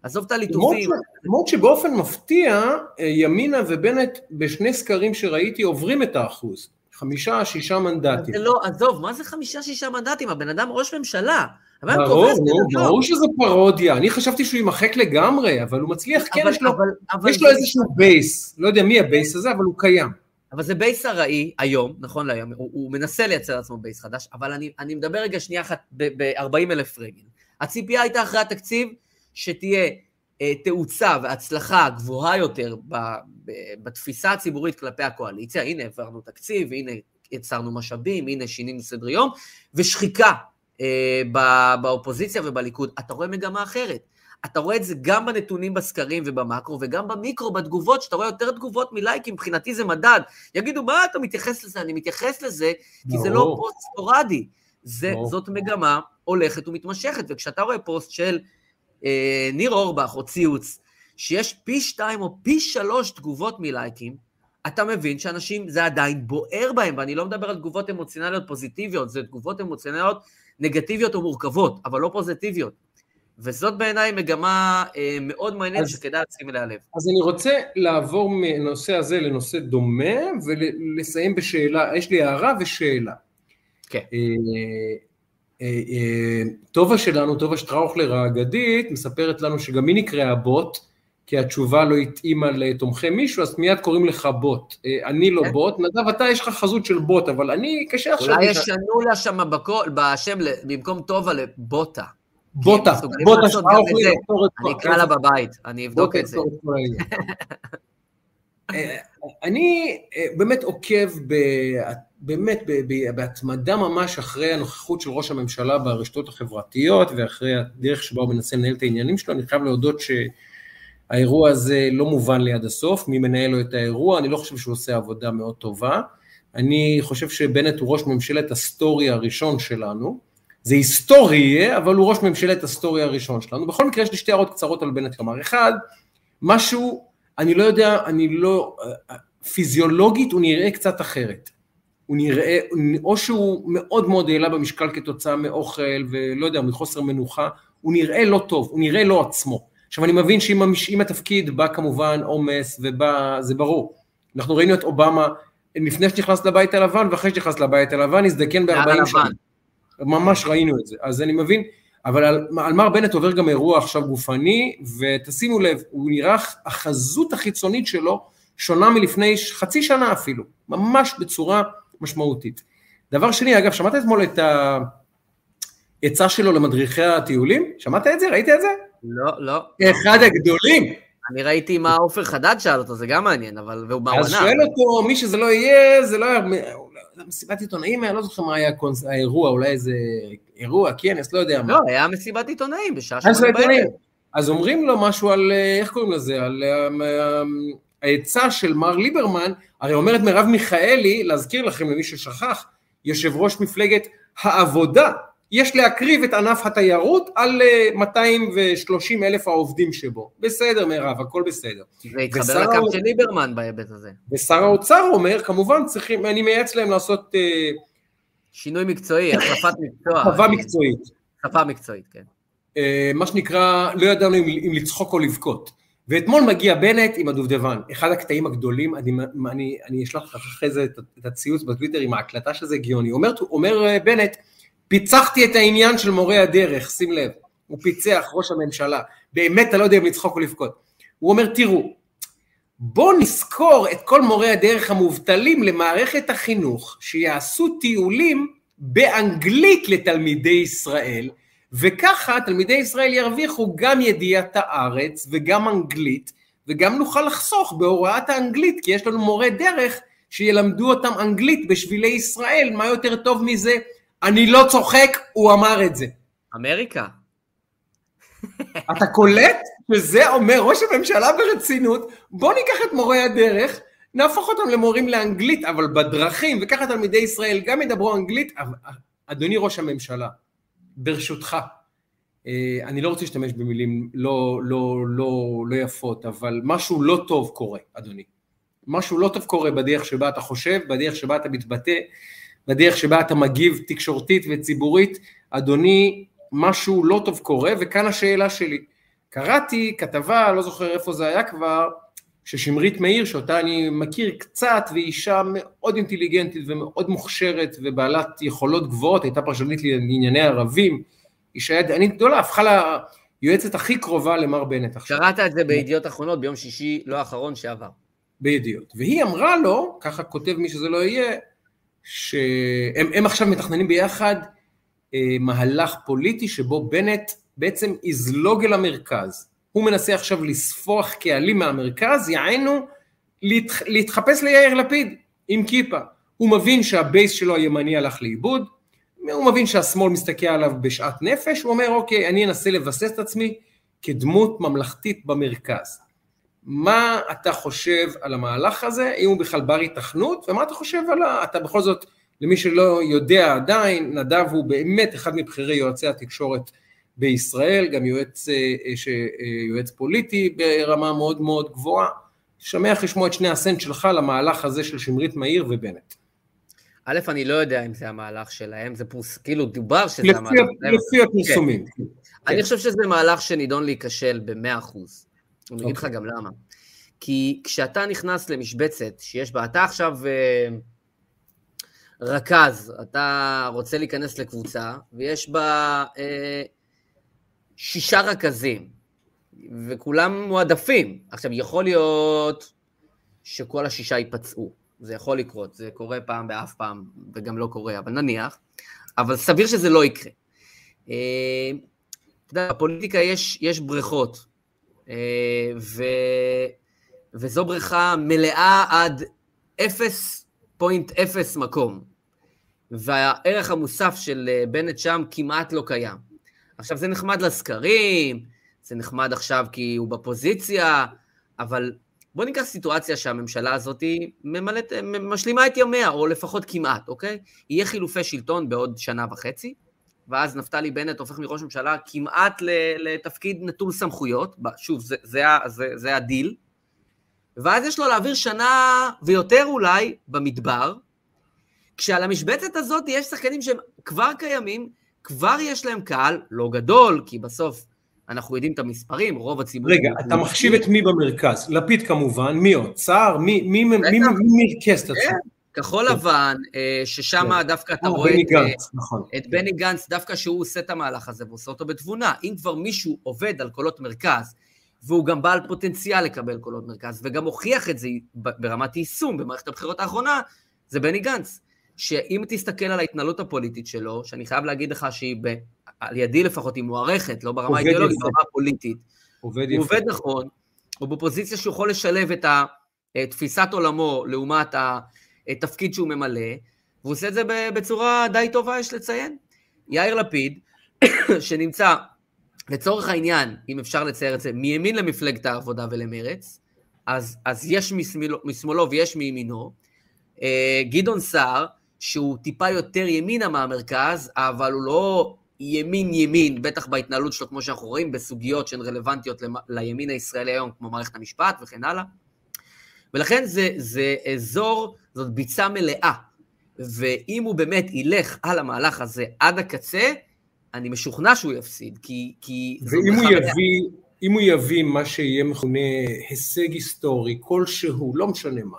עזוב את הליטופים. למרות שבאופן מפתיע, אה, ימינה ובנט בשני סקרים שראיתי עוברים את האחוז. חמישה, שישה מנדטים. לא, עזוב, מה זה חמישה, שישה מנדטים? הבן אדם ראש ממשלה. ברור, ברור שזה פרודיה, אני חשבתי שהוא יימחק לגמרי, אבל הוא מצליח, כן, יש לו, אבל, אבל יש לו איזשהו base, לא יודע מי ה base הזה, אבל הוא קיים. אבל זה base ארעי היום, נכון להיום, הוא, הוא מנסה לייצר לעצמו base חדש, אבל אני, אני מדבר רגע שנייה אחת ב-40 אלף רגל. הציפייה הייתה אחרי התקציב שתהיה תאוצה והצלחה גבוהה יותר בתפיסה הציבורית כלפי הקואליציה, הנה העברנו תקציב, הנה יצרנו משאבים, הנה שינינו סדר יום, ושחיקה אה, באופוזיציה ובליכוד. אתה רואה מגמה אחרת. אתה רואה את זה גם בנתונים בסקרים ובמקרו, וגם במיקרו, בתגובות, שאתה רואה יותר תגובות מלייקים, מבחינתי זה מדד. יגידו, מה אתה מתייחס לזה? אני מתייחס לזה, כי זה לא פוסט ספורדי. זאת מגמה הולכת ומתמשכת, וכשאתה רואה פוסט של אה, ניר אורבך או ציוץ, שיש פי שתיים או פי שלוש תגובות מלייקים, אתה מבין שאנשים, זה עדיין בוער בהם, ואני לא מדבר על תגובות אמוציונליות פוזיטיביות, זה תגובות אמוציונליות נגטיביות או מורכבות, אבל לא פוזיטיביות. וזאת בעיניי מגמה אה, מאוד מעניינת שכדאי לשים אליה לב. אז אני רוצה לעבור מנושא הזה לנושא דומה ולסיים בשאלה, יש לי הערה ושאלה. כן. אה, טובה שלנו, טובה שטראוכלר האגדית, מספרת לנו שגם היא נקראה בוט, כי התשובה לא התאימה לתומכי מישהו, אז מיד קוראים לך בוט. אה, אני לא כן. בוט, נדב, אתה יש לך חזות של בוט, אבל אני קשה עכשיו... אולי ישנו לה שם בשם, במקום טובה לבוטה. בוטה, בוטה שטראוכלר. אני אקרא לה בבית, אני אבדוק את זה. <laughs> אני באמת עוקב באמת בהתמדה ממש אחרי הנוכחות של ראש הממשלה ברשתות החברתיות ואחרי הדרך שבה הוא מנסה לנהל את העניינים שלו, אני חייב להודות שהאירוע הזה לא מובן לי עד הסוף, מי מנהל לו את האירוע, אני לא חושב שהוא עושה עבודה מאוד טובה, אני חושב שבנט הוא ראש ממשלת ה story הראשון שלנו, זה היסטורי יהיה, אבל הוא ראש ממשלת ה story הראשון שלנו, בכל מקרה יש לי שתי הערות קצרות על בנט, כלומר אחד, משהו, אני לא יודע, אני לא, פיזיולוגית הוא נראה קצת אחרת. הוא נראה, או שהוא מאוד מאוד העלה במשקל כתוצאה מאוכל ולא יודע, מחוסר מנוחה, הוא נראה לא טוב, הוא נראה לא עצמו. עכשיו אני מבין שעם המש... התפקיד בא כמובן עומס ובא, זה ברור. אנחנו ראינו את אובמה לפני שנכנס לבית הלבן ואחרי שנכנס לבית הלבן, הזדקן ב-40 שנה. ממש ראינו את זה. אז אני מבין, אבל על, על מר בנט עובר גם אירוע עכשיו גופני, ותשימו לב, הוא נראה, החזות החיצונית שלו שונה מלפני חצי שנה אפילו, ממש בצורה משמעותית. דבר שני, אגב, שמעת אתמול את העצה שלו למדריכי הטיולים? שמעת את זה? ראית את זה? לא, לא. אחד הגדולים. אני ראיתי מה עופר חדד שאל אותו, זה גם מעניין, אבל והוא בעונה. אז שואל אותו, מי שזה לא יהיה, זה לא היה... מסיבת עיתונאים, אני לא זוכר מה היה האירוע, אולי איזה אירוע, כנס, לא יודע מה. לא, היה מסיבת עיתונאים בשעה שמונה בערב. אז אומרים לו משהו על, איך קוראים לזה, על אה, העצה של מר ליברמן, הרי אומרת מרב מיכאלי, להזכיר לכם למי ששכח, יושב ראש מפלגת העבודה, יש להקריב את ענף התיירות על 230 אה, אלף העובדים שבו. בסדר מרב, הכל בסדר. זה התחבר לקו של ליברמן בהיבט הזה. ושר האוצר אומר, כמובן צריכים, אני מייעץ להם לעשות אה, שינוי מקצועי, החלפת מקצוע. שפה מקצועית. שפה מקצועית, כן. אה, מה שנקרא, לא ידענו אם, אם לצחוק או לבכות. ואתמול מגיע בנט עם הדובדבן, אחד הקטעים הגדולים, אני, אני, אני אשלח לך אחרי זה את, הציוץ בטוויטר עם ההקלטה שזה הגיוני. אומר, אומר אה, בנט, פיצחתי את העניין של מורי הדרך, שים לב, הוא פיצח ראש הממשלה, באמת אתה לא יודע אם לצחוק או לבכות. הוא אומר, תראו, בואו נזכור את כל מורי הדרך המובטלים למערכת החינוך, שיעשו טיולים באנגלית לתלמידי ישראל, וככה תלמידי ישראל ירוויחו גם ידיעת הארץ וגם אנגלית, וגם נוכל לחסוך בהוראת האנגלית, כי יש לנו מורי דרך שילמדו אותם אנגלית בשבילי ישראל, מה יותר טוב מזה? אני לא צוחק, הוא אמר את זה. אמריקה. אתה קולט שזה אומר ראש הממשלה ברצינות, בוא ניקח את מורי הדרך, נהפוך אותם למורים לאנגלית, אבל בדרכים, וככה תלמידי ישראל גם ידברו אנגלית, אדוני ראש הממשלה, ברשותך, אה, אני לא רוצה להשתמש במילים לא, לא, לא, לא יפות, אבל משהו לא טוב קורה, אדוני. משהו לא טוב קורה בדרך שבה אתה חושב, בדרך שבה אתה מתבטא, בדרך שבה אתה מגיב תקשורתית וציבורית. אדוני, משהו לא טוב קורה, וכאן השאלה שלי. קראתי כתבה, לא זוכר איפה זה היה כבר, ששמרית מאיר, שאותה אני מכיר קצת, והיא אישה מאוד אינטליגנטית ומאוד מוכשרת ובעלת יכולות גבוהות, הייתה פרשנית לענייני ערבים, אישה ידענית גדולה, הפכה ליועצת הכי קרובה למר בנט עכשיו. קראת את זה בידיעות אחרונות ביום שישי לא האחרון שעבר. בידיעות. והיא אמרה לו, ככה כותב מי שזה לא יהיה, שהם עכשיו מתכננים ביחד אה, מהלך פוליטי שבו בנט בעצם יזלוג אל המרכז. הוא מנסה עכשיו לספוח קהלים מהמרכז, יענו להתח... להתחפש ליאיר לפיד עם כיפה. הוא מבין שהבייס שלו הימני הלך לאיבוד, הוא מבין שהשמאל מסתכל עליו בשאט נפש, הוא אומר אוקיי, אני אנסה לבסס את עצמי כדמות ממלכתית במרכז. מה אתה חושב על המהלך הזה, אם הוא בכלל בר התכנות, ומה אתה חושב על ה... אתה בכל זאת, למי שלא יודע עדיין, נדב הוא באמת אחד מבכירי יועצי התקשורת בישראל, גם יועץ, אה, אה, יועץ פוליטי ברמה מאוד מאוד גבוהה. שמח לשמוע את שני הסנט שלך למהלך הזה של שמרית מאיר ובנט. א', אני לא יודע אם זה המהלך שלהם, זה פורס, כאילו דובר שזה לפי, המהלך שלהם. לפי הפרסומים. כן. אני חושב שזה מהלך שנידון להיכשל במאה אחוז. אני אגיד לך אוקיי. גם למה. כי כשאתה נכנס למשבצת שיש בה, אתה עכשיו אה, רכז, אתה רוצה להיכנס לקבוצה, ויש בה אה, שישה רכזים, וכולם מועדפים. עכשיו, יכול להיות שכל השישה ייפצעו. זה יכול לקרות, זה קורה פעם באף פעם, וגם לא קורה, אבל נניח, אבל סביר שזה לא יקרה. אה, אתה יודע, בפוליטיקה יש, יש בריכות, אה, ו, וזו בריכה מלאה עד 0.0 מקום, והערך המוסף של אה, בנט שם כמעט לא קיים. עכשיו, זה נחמד לסקרים, זה נחמד עכשיו כי הוא בפוזיציה, אבל בוא ניקח סיטואציה שהממשלה הזאת ממלאת, משלימה את ימיה, או לפחות כמעט, אוקיי? יהיה חילופי שלטון בעוד שנה וחצי, ואז נפתלי בנט הופך מראש ממשלה כמעט לתפקיד נטול סמכויות, שוב, זה, זה, זה, זה הדיל, ואז יש לו להעביר שנה ויותר אולי במדבר, כשעל המשבצת הזאת יש שחקנים שהם כבר קיימים, כבר יש להם קהל, לא גדול, כי בסוף אנחנו יודעים את המספרים, רוב הציבור... רגע, אתה מחשיב את מי במרכז? לפיד כמובן, מי? סער? מי מרכז את עצמו? כן, כחול לבן, אה, ששם כן. דווקא אתה אה, רואה נכון. את בני גנץ, דווקא שהוא עושה את המהלך הזה ועושה אותו בתבונה. אם כבר מישהו עובד על קולות מרכז, והוא גם בעל פוטנציאל לקבל קולות מרכז, וגם הוכיח את זה ברמת יישום במערכת הבחירות האחרונה, זה בני גנץ. שאם תסתכל על ההתנהלות הפוליטית שלו, שאני חייב להגיד לך שהיא על ידי לפחות היא מוערכת, לא ברמה האידיאולוגית, ברמה הפוליטית. עובד יפה. הוא עובד נכון, הוא בפוזיציה שהוא יכול לשלב את תפיסת עולמו לעומת התפקיד שהוא ממלא, והוא עושה את זה בצורה די טובה, יש לציין. יאיר לפיד, <coughs> שנמצא, לצורך העניין, אם אפשר לצייר את זה, מימין למפלגת העבודה ולמרץ, אז, אז יש משמאלו, משמאלו ויש מימינו. אה, גדעון סער, שהוא טיפה יותר ימינה מהמרכז, אבל הוא לא ימין ימין, בטח בהתנהלות שלו, כמו שאנחנו רואים, בסוגיות שהן רלוונטיות לימין הישראלי היום, כמו מערכת המשפט וכן הלאה. ולכן זה, זה אזור, זאת ביצה מלאה. ואם הוא באמת ילך על המהלך הזה עד הקצה, אני משוכנע שהוא יפסיד, כי... כי ואם הוא יביא, אם הוא יביא מה שיהיה מכונה הישג היסטורי, כלשהו, לא משנה מה,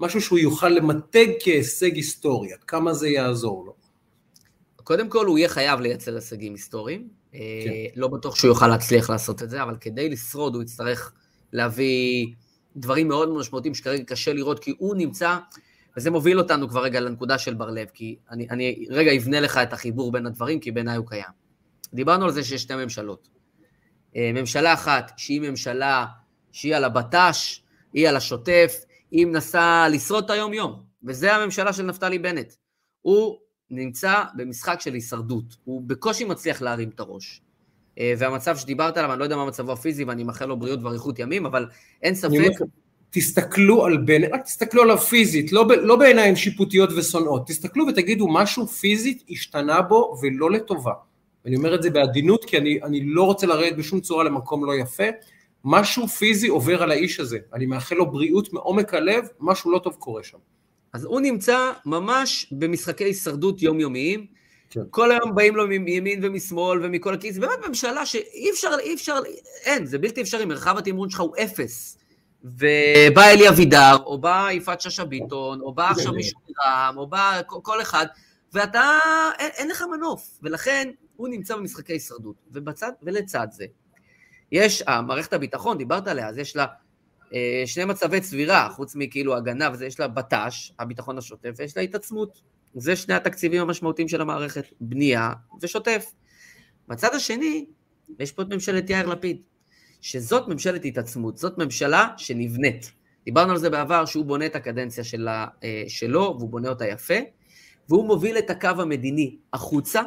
משהו שהוא יוכל למתג כהישג היסטורי, עד כמה זה יעזור לו? קודם כל, הוא יהיה חייב לייצר הישגים היסטוריים. כן. לא בטוח שהוא יוכל להצליח לעשות את זה, אבל כדי לשרוד הוא יצטרך להביא דברים מאוד משמעותיים שכרגע קשה לראות, כי הוא נמצא, וזה מוביל אותנו כבר רגע לנקודה של בר לב, כי אני, אני רגע אבנה לך את החיבור בין הדברים, כי בעיניי הוא קיים. דיברנו על זה שיש שתי ממשלות. אה, ממשלה אחת, שהיא ממשלה שהיא על הבט"ש, היא על השוטף, היא מנסה לשרוד את היום-יום, וזה הממשלה של נפתלי בנט. הוא נמצא במשחק של הישרדות, הוא בקושי מצליח להרים את הראש. אה, והמצב שדיברת עליו, אני לא יודע מה מצבו הפיזי ואני מאחל לו בריאות ואריכות ימים, אבל אין ספק... תסתכלו על בנט, רק תסתכלו עליו פיזית, לא, לא בעיניים שיפוטיות ושונאות, תסתכלו ותגידו משהו פיזית השתנה בו ולא לטובה. אני אומר את זה בעדינות כי אני, אני לא רוצה לרדת בשום צורה למקום לא יפה, משהו פיזי עובר על האיש הזה, אני מאחל לו בריאות מעומק הלב, משהו לא טוב קורה שם. אז הוא נמצא ממש במשחקי הישרדות יומיומיים, כן. כל היום באים לו מימין ומשמאל ומכל הכיס, באמת ממשלה שאי אפשר, אי אפשר, אין, זה בלתי אפשרי, מרחב התמרון שלך הוא אפס. ובא אלי אבידר, או בא יפעת שאשא ביטון, או בא עכשיו מישהו מרע"מ, או בא כל אחד, ואתה, אין, אין לך מנוף, ולכן הוא נמצא במשחקי הישרדות. ובצד, ולצד זה, יש, מערכת הביטחון, דיברת עליה, אז יש לה אה, שני מצבי צבירה, חוץ מכאילו הגנה, וזה יש לה בט"ש, הביטחון השוטף, ויש לה התעצמות. זה שני התקציבים המשמעותיים של המערכת, בנייה ושוטף. בצד השני, יש פה את ממשלת יאיר לפיד, שזאת ממשלת התעצמות, זאת ממשלה שנבנית. דיברנו על זה בעבר, שהוא בונה את הקדנציה שלה, אה, שלו, והוא בונה אותה יפה, והוא מוביל את הקו המדיני החוצה,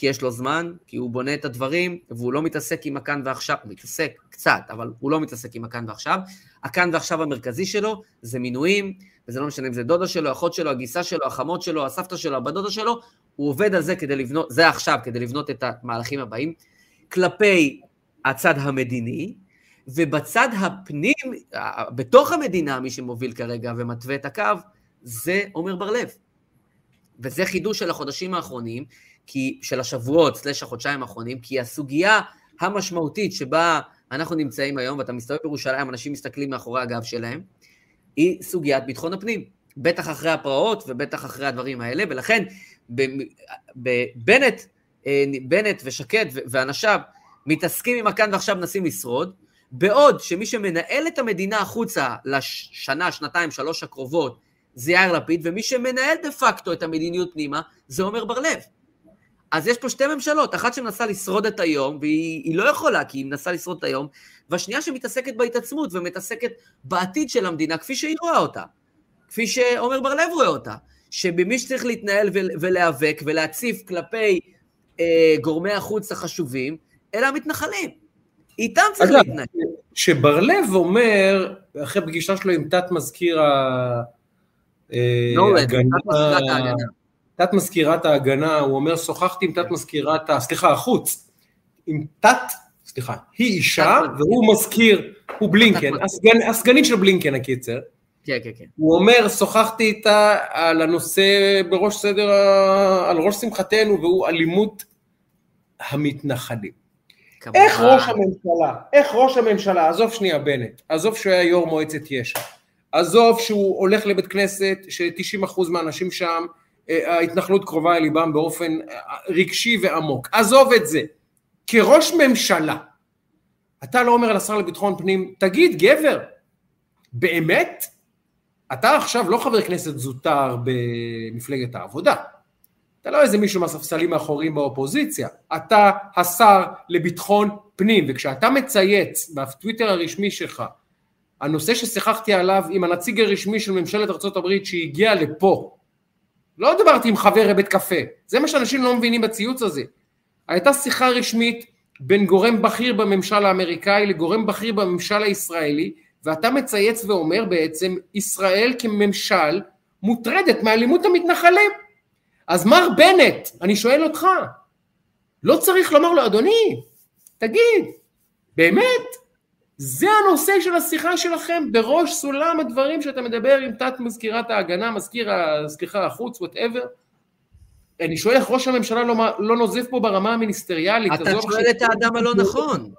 כי יש לו זמן, כי הוא בונה את הדברים, והוא לא מתעסק עם הכאן ועכשיו, הוא מתעסק קצת, אבל הוא לא מתעסק עם הכאן ועכשיו. הכאן ועכשיו המרכזי שלו זה מינויים, וזה לא משנה אם זה דודה שלו, אחות שלו, הגיסה שלו, החמות שלו, הסבתא שלו, הבת דודה שלו, הוא עובד על זה כדי לבנות, זה עכשיו, כדי לבנות את המהלכים הבאים, כלפי הצד המדיני, ובצד הפנים, בתוך המדינה, מי שמוביל כרגע ומתווה את הקו, זה עמר בר-לב. וזה חידוש של החודשים האחרונים, כי, של השבועות, סלש החודשיים האחרונים, כי הסוגיה המשמעותית שבה אנחנו נמצאים היום, ואתה מסתובב בירושלים, אנשים מסתכלים מאחורי הגב שלהם, היא סוגיית ביטחון הפנים. בטח אחרי הפרעות ובטח אחרי הדברים האלה, ולכן בנט, אה, בנט ושקד ואנשיו מתעסקים עם הכאן ועכשיו מנסים לשרוד, בעוד שמי שמנהל את המדינה החוצה לשנה, שנתיים, שלוש הקרובות זה יאיר לפיד, ומי שמנהל דה פקטו את המדיניות פנימה זה עמר בר-לב. אז יש פה שתי ממשלות, אחת שמנסה לשרוד את היום, והיא לא יכולה, כי היא מנסה לשרוד את היום, והשנייה שמתעסקת בהתעצמות ומתעסקת בעתיד של המדינה, כפי שהיא רואה אותה, כפי שעמר בר-לב רואה אותה, שבמי שצריך להתנהל ולהיאבק ולהציף כלפי אה, גורמי החוץ החשובים, אלה המתנחלים. איתם צריך להתנהל. כשבר-לב אומר, אחרי פגישה שלו עם תת מזכיר ההגנה, תת מזכירת ההגנה, הוא אומר, שוחחתי עם תת מזכירת, סליחה, החוץ, עם תת, סליחה, היא אישה והוא מזכיר, הוא בלינקן, הסגנית של בלינקן הקיצר. כן, כן, כן. הוא אומר, שוחחתי איתה על הנושא בראש סדר, על ראש שמחתנו, והוא אלימות המתנחלים. איך ראש הממשלה, איך ראש הממשלה, עזוב שנייה בנט, עזוב שהוא היה יו"ר מועצת יש"ע, עזוב שהוא הולך לבית כנסת, ש-90% מהאנשים שם ההתנחלות קרובה אל ליבם באופן רגשי ועמוק. עזוב את זה. כראש ממשלה, אתה לא אומר לשר לביטחון פנים, תגיד, גבר, באמת? אתה עכשיו לא חבר כנסת זוטר במפלגת העבודה. אתה לא איזה מישהו מהספסלים האחוריים באופוזיציה, אתה השר לביטחון פנים, וכשאתה מצייץ בטוויטר הרשמי שלך, הנושא ששיחקתי עליו עם הנציג הרשמי של ממשלת ארה"ב שהגיע לפה, לא דיברתי עם חבר לבית קפה, זה מה שאנשים לא מבינים בציוץ הזה. הייתה שיחה רשמית בין גורם בכיר בממשל האמריקאי לגורם בכיר בממשל הישראלי, ואתה מצייץ ואומר בעצם, ישראל כממשל מוטרדת מאלימות המתנחלים. אז מר בנט, אני שואל אותך, לא צריך לומר לו, אדוני, תגיד, באמת, זה הנושא של השיחה שלכם בראש סולם הדברים שאתה מדבר עם תת מזכירת ההגנה, מזכיר, סליחה, החוץ, whatever. אני שואל איך ראש הממשלה לא, לא נוזף פה ברמה המיניסטריאלית. אתה שואל את האדם הלא נכון.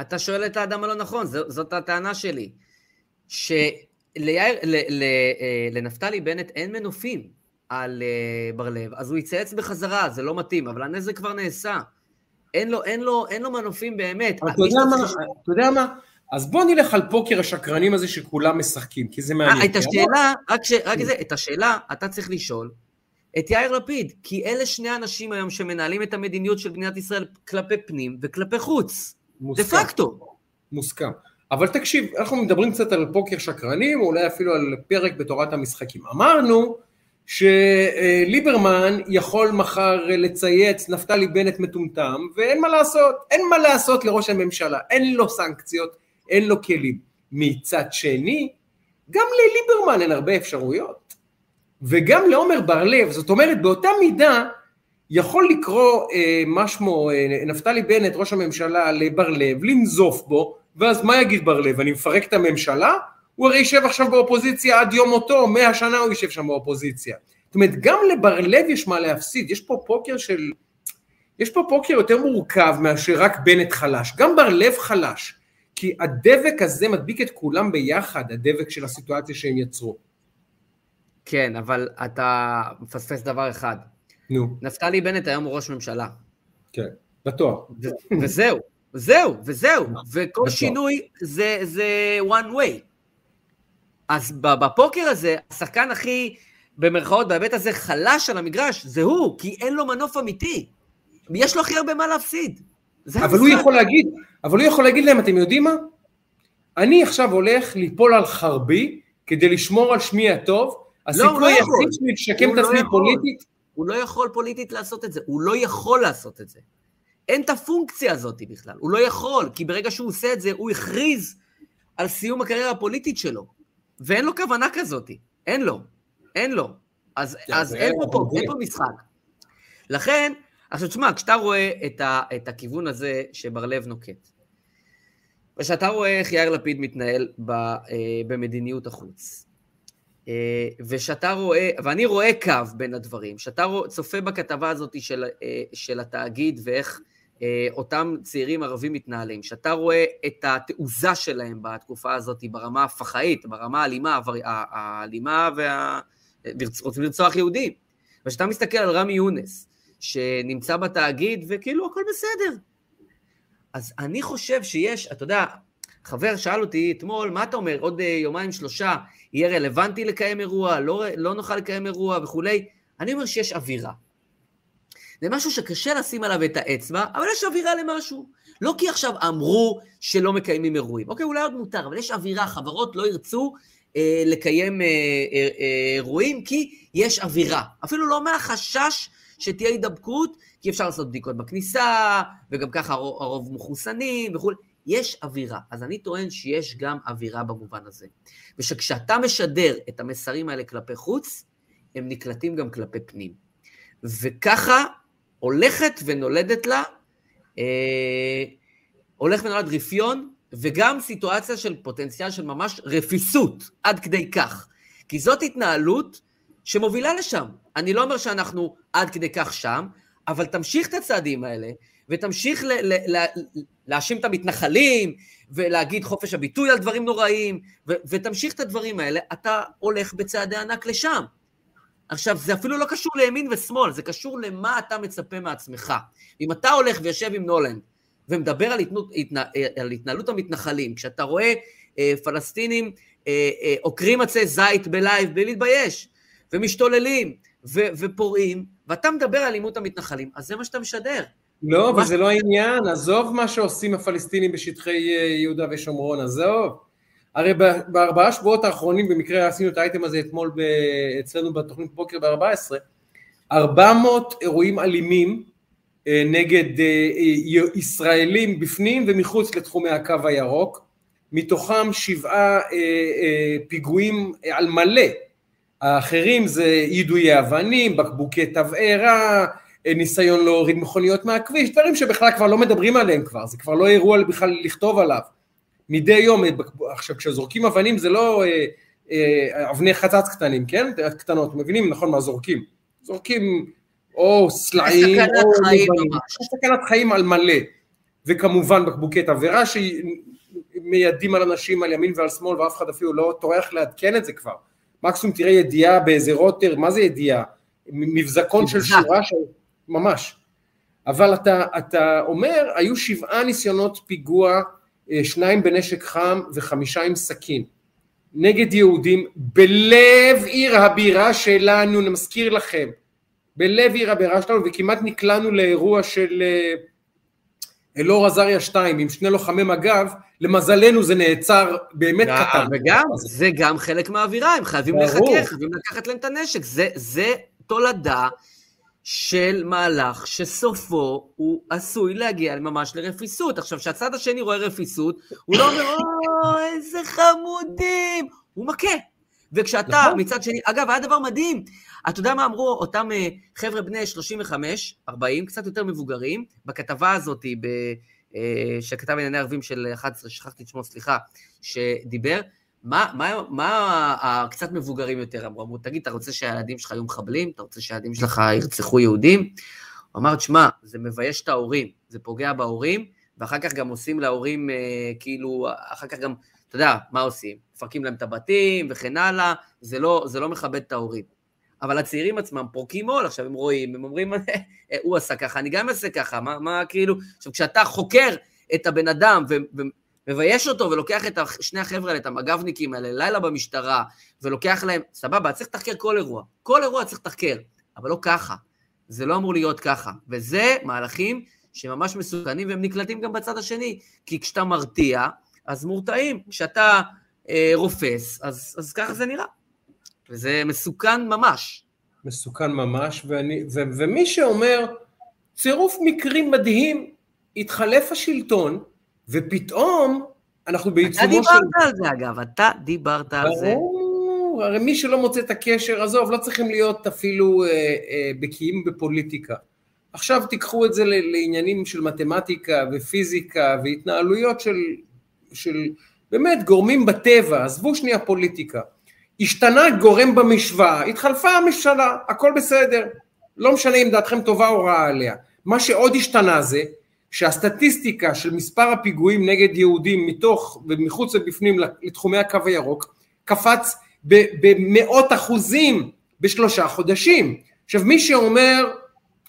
אתה שואל את האדם הלא נכון, זאת הטענה שלי. שלנפתלי בנט אין מנופים על אה, בר לב, אז הוא יצייץ בחזרה, זה לא מתאים, אבל הנזק כבר נעשה. אין לו, אין לו, אין לו מנופים באמת. אתה יודע מה, אתה יודע מה? אז בוא נלך על פוקר השקרנים הזה שכולם משחקים, כי זה מעניין. אה, את השאלה, רק, ש, רק זה, את השאלה אתה צריך לשאול את יאיר לפיד, כי אלה שני אנשים היום שמנהלים את המדיניות של מדינת ישראל כלפי פנים וכלפי חוץ. דה פקטו. מוסכם. אבל תקשיב, אנחנו מדברים קצת על פוקר שקרנים, או אולי אפילו על פרק בתורת המשחקים. אמרנו שליברמן יכול מחר לצייץ נפתלי בנט מטומטם, ואין מה לעשות, אין מה לעשות לראש הממשלה, אין לו סנקציות, אין לו כלים. מצד שני, גם לליברמן אין הרבה אפשרויות, וגם לעומר בר לב, זאת אומרת באותה מידה יכול לקרוא אה, מה שמו אה, נפתלי בנט ראש הממשלה לבר לב, לנזוף בו, ואז מה יגיד בר לב, אני מפרק את הממשלה? הוא הרי יישב עכשיו באופוזיציה עד יום מותו, מאה שנה הוא יישב שם באופוזיציה. זאת אומרת, גם לבר לב יש מה להפסיד, יש פה פוקר של... יש פה פוקר יותר מורכב מאשר רק בנט חלש, גם בר לב חלש, כי הדבק הזה מדביק את כולם ביחד, הדבק של הסיטואציה שהם יצרו. כן, אבל אתה מפספס דבר אחד. נו. נפתלי בנט היום הוא ראש ממשלה. כן, בטוח. וזהו, זהו, וזהו, <laughs> וכל שינוי זה, זה one way. אז בפוקר הזה, השחקן הכי, במרכאות, בהיבט הזה, חלש על המגרש, זה הוא, כי אין לו מנוף אמיתי. יש לו הכי הרבה מה להפסיד. אבל הוא יכול להגיד, אבל הוא יכול להגיד להם, אתם יודעים מה? אני עכשיו הולך ליפול על חרבי כדי לשמור על שמי הטוב, לא, הסיכוי היחיד שלי לשקם את לא עצמי פוליטית. הוא לא יכול פוליטית לעשות את זה, הוא לא יכול לעשות את זה. אין את הפונקציה הזאת בכלל, הוא לא יכול, כי ברגע שהוא עושה את זה, הוא הכריז על סיום הקריירה הפוליטית שלו. ואין לו כוונה כזאת, אין לו, אין לו. אז, אז אין, פה, פה, אין פה משחק. לכן, עכשיו תשמע, כשאתה רואה את, ה, את הכיוון הזה שבר לב נוקט, ושאתה רואה איך יאיר לפיד מתנהל ב, אה, במדיניות החוץ, אה, ושאתה רואה, ואני רואה קו בין הדברים, שאתה צופה בכתבה הזאת של, אה, של התאגיד ואיך אותם צעירים ערבים מתנהלים, שאתה רואה את התעוזה שלהם בתקופה הזאת ברמה הפח"עית, ברמה האלימה, האלימה וה... רוצים לרצוח יהודים. וכשאתה מסתכל על רמי יונס, שנמצא בתאגיד וכאילו הכל בסדר. אז אני חושב שיש, אתה יודע, חבר שאל אותי אתמול, מה אתה אומר, עוד יומיים שלושה יהיה רלוונטי לקיים אירוע, לא, לא נוכל לקיים אירוע וכולי? אני אומר שיש אווירה. זה משהו שקשה לשים עליו את האצבע, אבל יש אווירה למשהו. לא כי עכשיו אמרו שלא מקיימים אירועים. אוקיי, אולי עוד מותר, אבל יש אווירה, חברות לא ירצו אה, לקיים אה, אה, אה, אירועים כי יש אווירה. אפילו לא מהחשש שתהיה הידבקות, כי אפשר לעשות בדיקות בכניסה, וגם ככה הרוב, הרוב מחוסנים וכולי. יש אווירה. אז אני טוען שיש גם אווירה במובן הזה. ושכשאתה משדר את המסרים האלה כלפי חוץ, הם נקלטים גם כלפי פנים. וככה הולכת ונולדת לה, אה, הולך ונולד רפיון, וגם סיטואציה של פוטנציאל של ממש רפיסות, עד כדי כך. כי זאת התנהלות שמובילה לשם. אני לא אומר שאנחנו עד כדי כך שם, אבל תמשיך את הצעדים האלה, ותמשיך להאשים את המתנחלים, ולהגיד חופש הביטוי על דברים נוראים, ו- ותמשיך את הדברים האלה, אתה הולך בצעדי ענק לשם. עכשיו, זה אפילו לא קשור לימין ושמאל, זה קשור למה אתה מצפה מעצמך. אם אתה הולך ויושב עם נולנד ומדבר על, התנות, התנה, על התנהלות המתנחלים, כשאתה רואה אה, פלסטינים אה, אה, עוקרים עצי זית בלייב בלי להתבייש, ומשתוללים ו, ופורעים, ואתה מדבר על אלימות המתנחלים, אז זה מה שאתה משדר. לא, אבל זה לא העניין, עזוב מה שעושים הפלסטינים בשטחי אה, יהודה ושומרון, עזוב. הרי בארבעה שבועות האחרונים, במקרה עשינו את האייטם הזה אתמול אצלנו בתוכנית בוקר ב-14, 400 אירועים אלימים אה, נגד אה, ישראלים בפנים ומחוץ לתחומי הקו הירוק, מתוכם שבעה פיגועים על מלא, האחרים זה יידויי אבנים, בקבוקי תבערה, ניסיון להוריד מכוניות מהכביש, דברים שבכלל כבר לא מדברים עליהם כבר, זה כבר לא אירוע בכלל לכתוב עליו. מדי יום, עכשיו כשזורקים אבנים זה לא אה, אה, אבני חצץ קטנים, כן? קטנות, מבינים נכון מה זורקים. זורקים או סלעים, או סכנת חיים על מלא, וכמובן בקבוקי תבערה שמיידים על אנשים על ימין ועל שמאל ואף אחד אפילו לא טורח לעדכן את זה כבר. מקסימום תראה ידיעה באיזה רוטר, מה זה ידיעה? מבזקון של שורה של... ממש. אבל אתה, אתה אומר, היו שבעה ניסיונות פיגוע, אה, שניים בנשק חם וחמישה עם סכין, נגד יהודים בלב עיר הבירה שלנו, אני מזכיר לכם, בלב עיר הבירה שלנו, וכמעט נקלענו לאירוע של אה, אלאור עזריה 2 עם שני לוחמי מג"ב, למזלנו זה נעצר באמת קטן. וגם, זה גם חלק מהאווירה, הם חייבים לחכה, חייבים לקחת להם את הנשק, זה, זה תולדה של מהלך שסופו הוא עשוי להגיע ממש לרפיסות. עכשיו, כשהצד השני רואה רפיסות, הוא לא אומר, או, איזה חמודים, הוא מכה. וכשאתה נכון. מצד שני, אגב, היה דבר מדהים, אתה יודע מה אמרו אותם אה, חבר'ה בני 35, 40, קצת יותר מבוגרים, בכתבה הזאת, ב, אה, שכתב ענייני ערבים של 11, שכחתי את שמו, סליחה, שדיבר, מה, מה, מה הקצת מבוגרים יותר אמרו? אמרו, תגיד, אתה רוצה שהילדים שלך יהיו מחבלים? אתה רוצה שהילדים שלך ירצחו יהודים? הוא אמר, תשמע, זה מבייש את ההורים, זה פוגע בהורים, ואחר כך גם עושים להורים, אה, כאילו, אחר כך גם, אתה יודע, מה עושים? מפרקים להם את הבתים וכן הלאה, זה לא, זה לא מכבד את ההורים. אבל הצעירים עצמם פורקים עול, עכשיו הם רואים, הם אומרים, אה, הוא עשה ככה, אני גם אעשה ככה, מה, מה כאילו, עכשיו כשאתה חוקר את הבן אדם ו- מבייש אותו ולוקח את שני החבר'ה האלה, את המג"בניקים האלה, לילה במשטרה, ולוקח להם, סבבה, צריך לתחקר כל אירוע. כל אירוע צריך לתחקר, אבל לא ככה. זה לא אמור להיות ככה. וזה מהלכים שממש מסוכנים והם נקלטים גם בצד השני. כי כשאתה מרתיע, אז מורתעים. כשאתה אה, רופס, אז, אז ככה זה נראה. וזה מסוכן ממש. מסוכן ממש, ואני, ו, ומי שאומר, צירוף מקרים מדהים, התחלף השלטון, ופתאום אנחנו בעיצומו של... אתה דיברת על זה אגב, אתה דיברת על זה. ברור, הרי מי שלא מוצא את הקשר, עזוב, לא צריכים להיות אפילו אה, אה, בקיאים בפוליטיקה. עכשיו תיקחו את זה לעניינים של מתמטיקה ופיזיקה והתנהלויות של, של באמת גורמים בטבע, עזבו שנייה פוליטיקה. השתנה גורם במשוואה, התחלפה הממשלה, הכל בסדר. לא משנה אם דעתכם טובה או רעה עליה. מה שעוד השתנה זה שהסטטיסטיקה של מספר הפיגועים נגד יהודים מתוך ומחוץ ובפנים לתחומי הקו הירוק קפץ במאות אחוזים בשלושה חודשים. עכשיו מי שאומר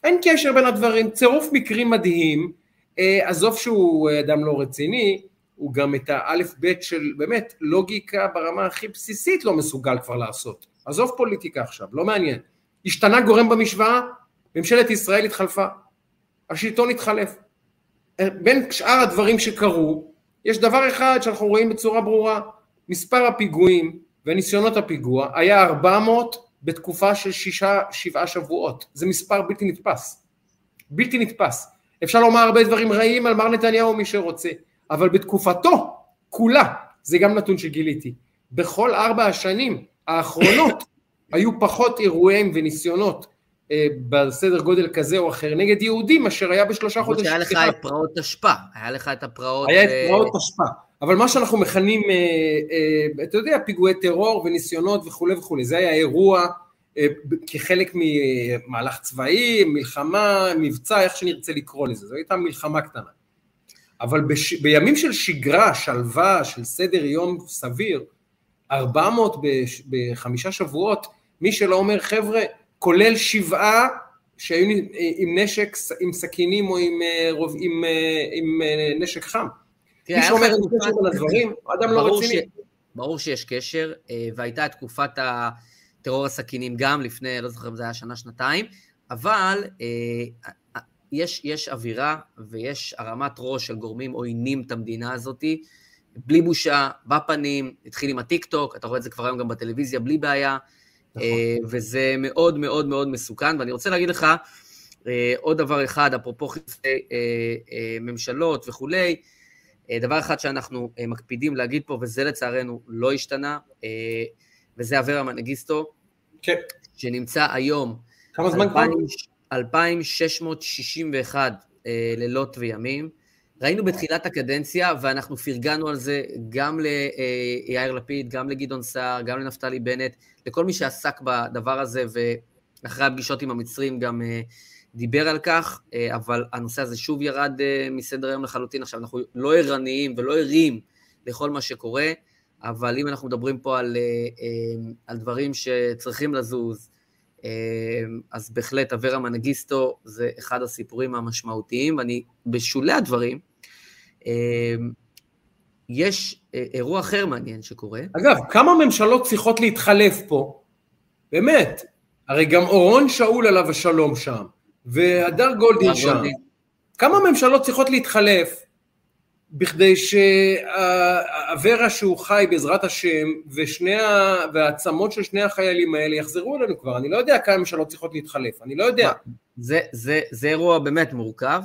אין קשר בין הדברים, צירוף מקרים מדהים, אה, עזוב שהוא אדם לא רציני, הוא גם את האלף בית של באמת לוגיקה ברמה הכי בסיסית לא מסוגל כבר לעשות. עזוב פוליטיקה עכשיו, לא מעניין. השתנה גורם במשוואה, ממשלת ישראל התחלפה, השלטון התחלף. בין שאר הדברים שקרו, יש דבר אחד שאנחנו רואים בצורה ברורה, מספר הפיגועים וניסיונות הפיגוע היה 400 בתקופה של שישה, שבעה שבועות, זה מספר בלתי נתפס, בלתי נתפס. אפשר לומר הרבה דברים רעים על מר נתניהו מי שרוצה, אבל בתקופתו כולה, זה גם נתון שגיליתי, בכל ארבע השנים האחרונות <coughs> היו פחות אירועים וניסיונות. אה, בסדר גודל כזה או אחר נגד יהודים מאשר היה בשלושה חודשים. היה לך את פרעות תשפ"א, היה לך את הפרעות... היה את אה, פרעות תשפ"א, אבל מה שאנחנו מכנים, אה, אתה יודע, פיגועי טרור וניסיונות וכולי וכולי, זה היה אירוע כחלק ממהלך צבאי, מלחמה, מבצע, איך שנרצה לקרוא לזה, זו הייתה מלחמה קטנה. אבל בש... בימים של שגרה, שלווה, של סדר יום סביר, 400 בחמישה שבועות, מי שלא אומר חבר'ה, כולל שבעה שהיו עם נשק, עם סכינים או עם, אה, עם, עם, אה, עם אה, נשק חם. מי שאומר אין קשר בין הדברים, אדם לא רציני. ברור שיש קשר, והייתה תקופת הטרור הסכינים גם לפני, לא זוכר אם זה היה שנה-שנתיים, אבל יש, יש אווירה ויש הרמת ראש של גורמים עוינים את המדינה הזאתי, בלי בושה, בפנים, התחיל עם הטיק טוק, אתה רואה את זה כבר היום גם בטלוויזיה, בלי בעיה. נכון. אה, וזה מאוד מאוד מאוד מסוכן, ואני רוצה להגיד לך אה, עוד דבר אחד, אפרופו חיפי אה, ממשלות וכולי, דבר אחד שאנחנו מקפידים להגיד פה, וזה לצערנו לא השתנה, וזה אברה מנגיסטו, כן. שנמצא היום... כמה זמן כבר? 2661 לילות וימים. ראינו בתחילת הקדנציה, ואנחנו פרגנו על זה גם ליאיר לפיד, גם לגדעון סער, גם לנפתלי בנט, לכל מי שעסק בדבר הזה, ואחרי הפגישות עם המצרים גם אה, דיבר על כך, אה, אבל הנושא הזה שוב ירד אה, מסדר היום לחלוטין. עכשיו, אנחנו לא ערניים ולא ערים לכל מה שקורה, אבל אם אנחנו מדברים פה על, על דברים שצריכים לזוז, אז בהחלט אברה מנגיסטו זה אחד הסיפורים המשמעותיים, ואני בשולי הדברים, יש אירוע אחר מעניין שקורה. אגב, כמה ממשלות צריכות להתחלף פה? באמת. הרי גם אורון שאול עליו השלום שם, והדר גולדין שם. כמה ממשלות צריכות להתחלף בכדי שהאברה שהוא חי בעזרת השם ושני ה... והעצמות של שני החיילים האלה יחזרו אלינו כבר, אני לא יודע כמה ממשלות צריכות להתחלף, אני לא יודע. זה, זה, זה אירוע באמת מורכב,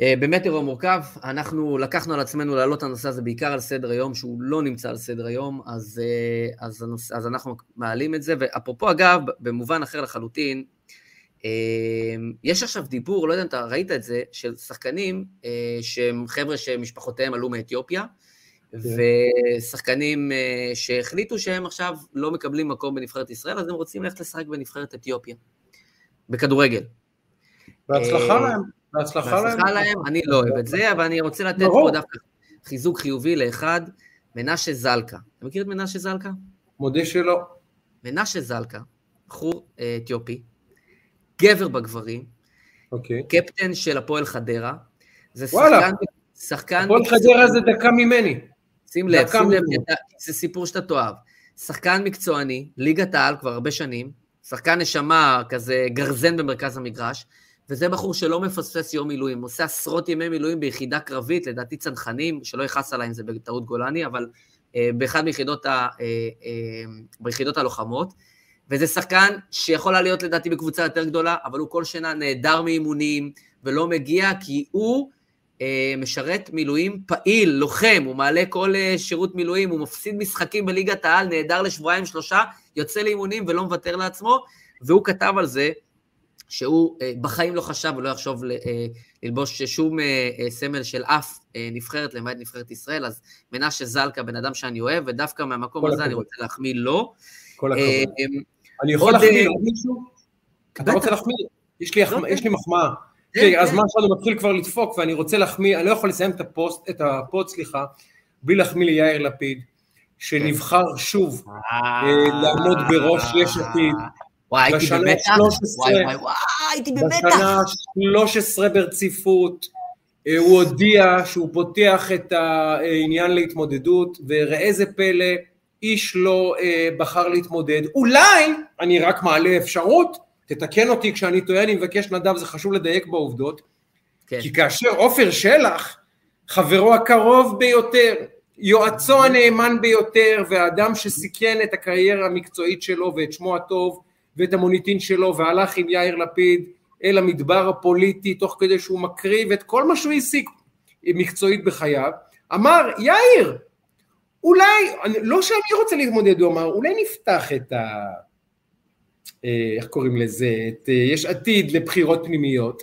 אה, אירוע מורכב, אנחנו לקחנו על עצמנו להעלות את הנושא הזה בעיקר על סדר היום, שהוא לא נמצא על סדר היום, אז, אה, אז, הנושא, אז אנחנו מעלים את זה, ואפרופו אגב, במובן אחר לחלוטין, אה, יש עכשיו דיבור, לא יודע אם אתה ראית את זה, של שחקנים שהם חבר'ה שמשפחותיהם עלו מאתיופיה, כן. ושחקנים שהחליטו שהם עכשיו לא מקבלים מקום בנבחרת ישראל, אז הם רוצים ללכת לשחק בנבחרת אתיופיה, בכדורגל. בהצלחה להם. בהצלחה להם. להם, אני לא אוהב את זה, אבל אני רוצה לתת פה דווקא חיזוק חיובי לאחד, מנשה זלקה. אתה מכיר את מנשה זלקה? מודה שלא. מנשה זלקה, בחור אה, אתיופי, גבר בגברים, אוקיי. קפטן של הפועל חדרה. זה וואלה. שחקן... הפועל חדרה זה דקה ממני. שים לב, שים לב, זה סיפור שאתה תאהב. שחקן מקצועני, ליגת העל כבר הרבה שנים, שחקן נשמה כזה גרזן במרכז המגרש, וזה בחור שלא מפספס יום מילואים, עושה עשרות ימי מילואים ביחידה קרבית, לדעתי צנחנים, שלא יכעס עליי אם זה בטעות גולני, אבל אה, באחד מיחידות, ה, אה, אה, ביחידות הלוחמות, וזה שחקן שיכול להיות לדעתי בקבוצה יותר גדולה, אבל הוא כל שנה נעדר מאימונים ולא מגיע, כי הוא אה, משרת מילואים פעיל, לוחם, הוא מעלה כל אה, שירות מילואים, הוא מפסיד משחקים בליגת העל, נעדר לשבועיים שלושה, יוצא לאימונים ולא מוותר לעצמו, והוא כתב על זה, שהוא אה, בחיים לא חשב ולא יחשוב אה, ללבוש שום אה, סמל של אף נבחרת, למעט נבחרת ישראל, אז מנשה זלקה, בן אדם שאני אוהב, ודווקא מהמקום הזה אני רוצה להחמיא לו. כל הכבוד. אני יכול להחמיא לעוד מישהו? אתה רוצה להחמיא? יש לי מחמאה. כן, הזמן שלנו מתחיל כבר לדפוק, ואני רוצה להחמיא, אני לא יכול לסיים את הפוסט, את ה pod, סליחה, בלי להחמיא ליאיר לפיד, שנבחר שוב לעמוד בראש יש עתיד. וואי, הייתי במתח, וואי, וואי, וואי, הייתי במתח. בשנה 13 ברציפות, אה, הוא הודיע שהוא פותח את העניין להתמודדות, וראה זה פלא, איש לא אה, בחר להתמודד. אולי, אני רק מעלה אפשרות, תתקן אותי כשאני טועה, אני מבקש נדב, זה חשוב לדייק בעובדות, כן. כי כאשר עופר שלח, חברו הקרוב ביותר, יועצו הנאמן ביותר, והאדם שסיכן את הקריירה המקצועית שלו ואת שמו הטוב, ואת המוניטין שלו והלך עם יאיר לפיד אל המדבר הפוליטי תוך כדי שהוא מקריב את כל מה שהוא השיג מקצועית בחייו, אמר יאיר אולי, לא שאני רוצה להתמודד, הוא אמר אולי נפתח את ה... אה, איך קוראים לזה, את אה, יש עתיד לבחירות פנימיות.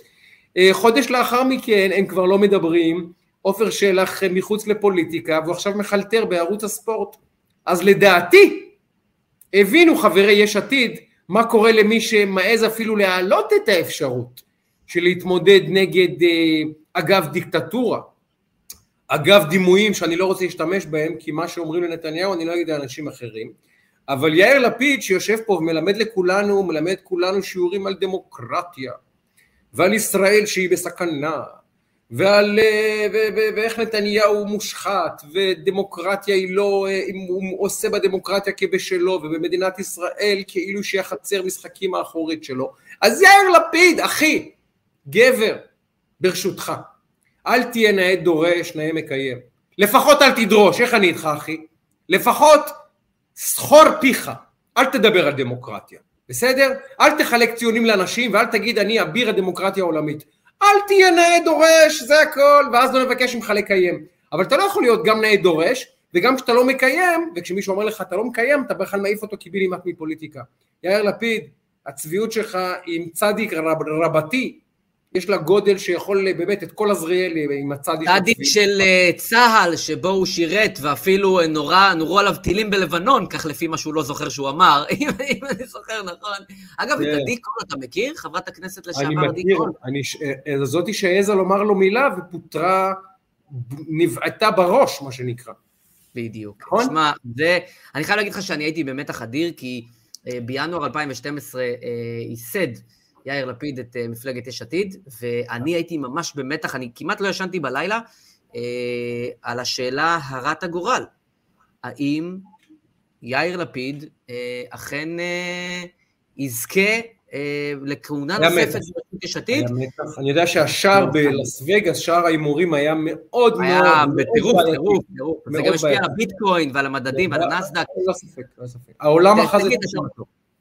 אה, חודש לאחר מכן הם כבר לא מדברים, עופר שלח מחוץ לפוליטיקה והוא עכשיו מחלטר בערוץ הספורט. אז לדעתי הבינו חברי יש עתיד מה קורה למי שמעז אפילו להעלות את האפשרות של להתמודד נגד אה, אגב דיקטטורה, אגב דימויים שאני לא רוצה להשתמש בהם כי מה שאומרים לנתניהו אני לא אגיד לאנשים אחרים אבל יאיר לפיד שיושב פה ומלמד לכולנו, מלמד כולנו שיעורים על דמוקרטיה ועל ישראל שהיא בסכנה ועל, אה, ואיך נתניהו מושחת, ודמוקרטיה היא לא, אה, הוא עושה בדמוקרטיה כבשלו, ובמדינת ישראל כאילו שהיא החצר משחקים האחורית שלו. אז יאיר לפיד, אחי, גבר, ברשותך, אל תהיה נאה דורש, נאה מקיים. לפחות אל תדרוש, איך אני איתך אחי? לפחות סחור פיך, אל תדבר על דמוקרטיה, בסדר? אל תחלק ציונים לאנשים ואל תגיד אני אביר הדמוקרטיה העולמית. אל תהיה נאה דורש, זה הכל, ואז לא נבקש ממך לקיים. אבל אתה לא יכול להיות גם נאה דורש, וגם כשאתה לא מקיים, וכשמישהו אומר לך אתה לא מקיים, אתה בכלל מעיף אותו קיבינימט מפוליטיקה. יאיר לפיד, הצביעות שלך עם צדיק רב, רבתי, יש לה גודל שיכול באמת את כל עזריאלי עם הצד צדיק של אה, צה"ל, שבו הוא שירת, ואפילו אה, נורא, נורו עליו טילים בלבנון, כך לפי מה שהוא לא זוכר שהוא אמר, <laughs> אם, אני זוכר נכון. אגב, את עדי קול אתה מכיר? חברת הכנסת לשעבר עדי קול. אני מכיר, אה, זאתי שהעזה לומר לו מילה ופוטרה, נבעטה בראש, מה שנקרא. בדיוק. נכון? שמע, זה, אני חייב להגיד לך שאני הייתי במתח אדיר, כי בינואר 2012 ייסד יאיר לפיד את אה, מפלגת יש עתיד, ואני הייתי ממש במתח, אני כמעט לא ישנתי בלילה, אה, על השאלה הרת הגורל. האם יאיר לפיד אה, אכן יזכה לכהונה נוספת בראשות יש עתיד. אני יודע שהשער בלאס וגאס, שער ההימורים היה מאוד מאוד... היה בטירוף, טירוף, טירוף. זה גם השפיע על הביטקוין ועל המדדים ועל הנסדק. ללא ספק, ללא ספק. העולם זה...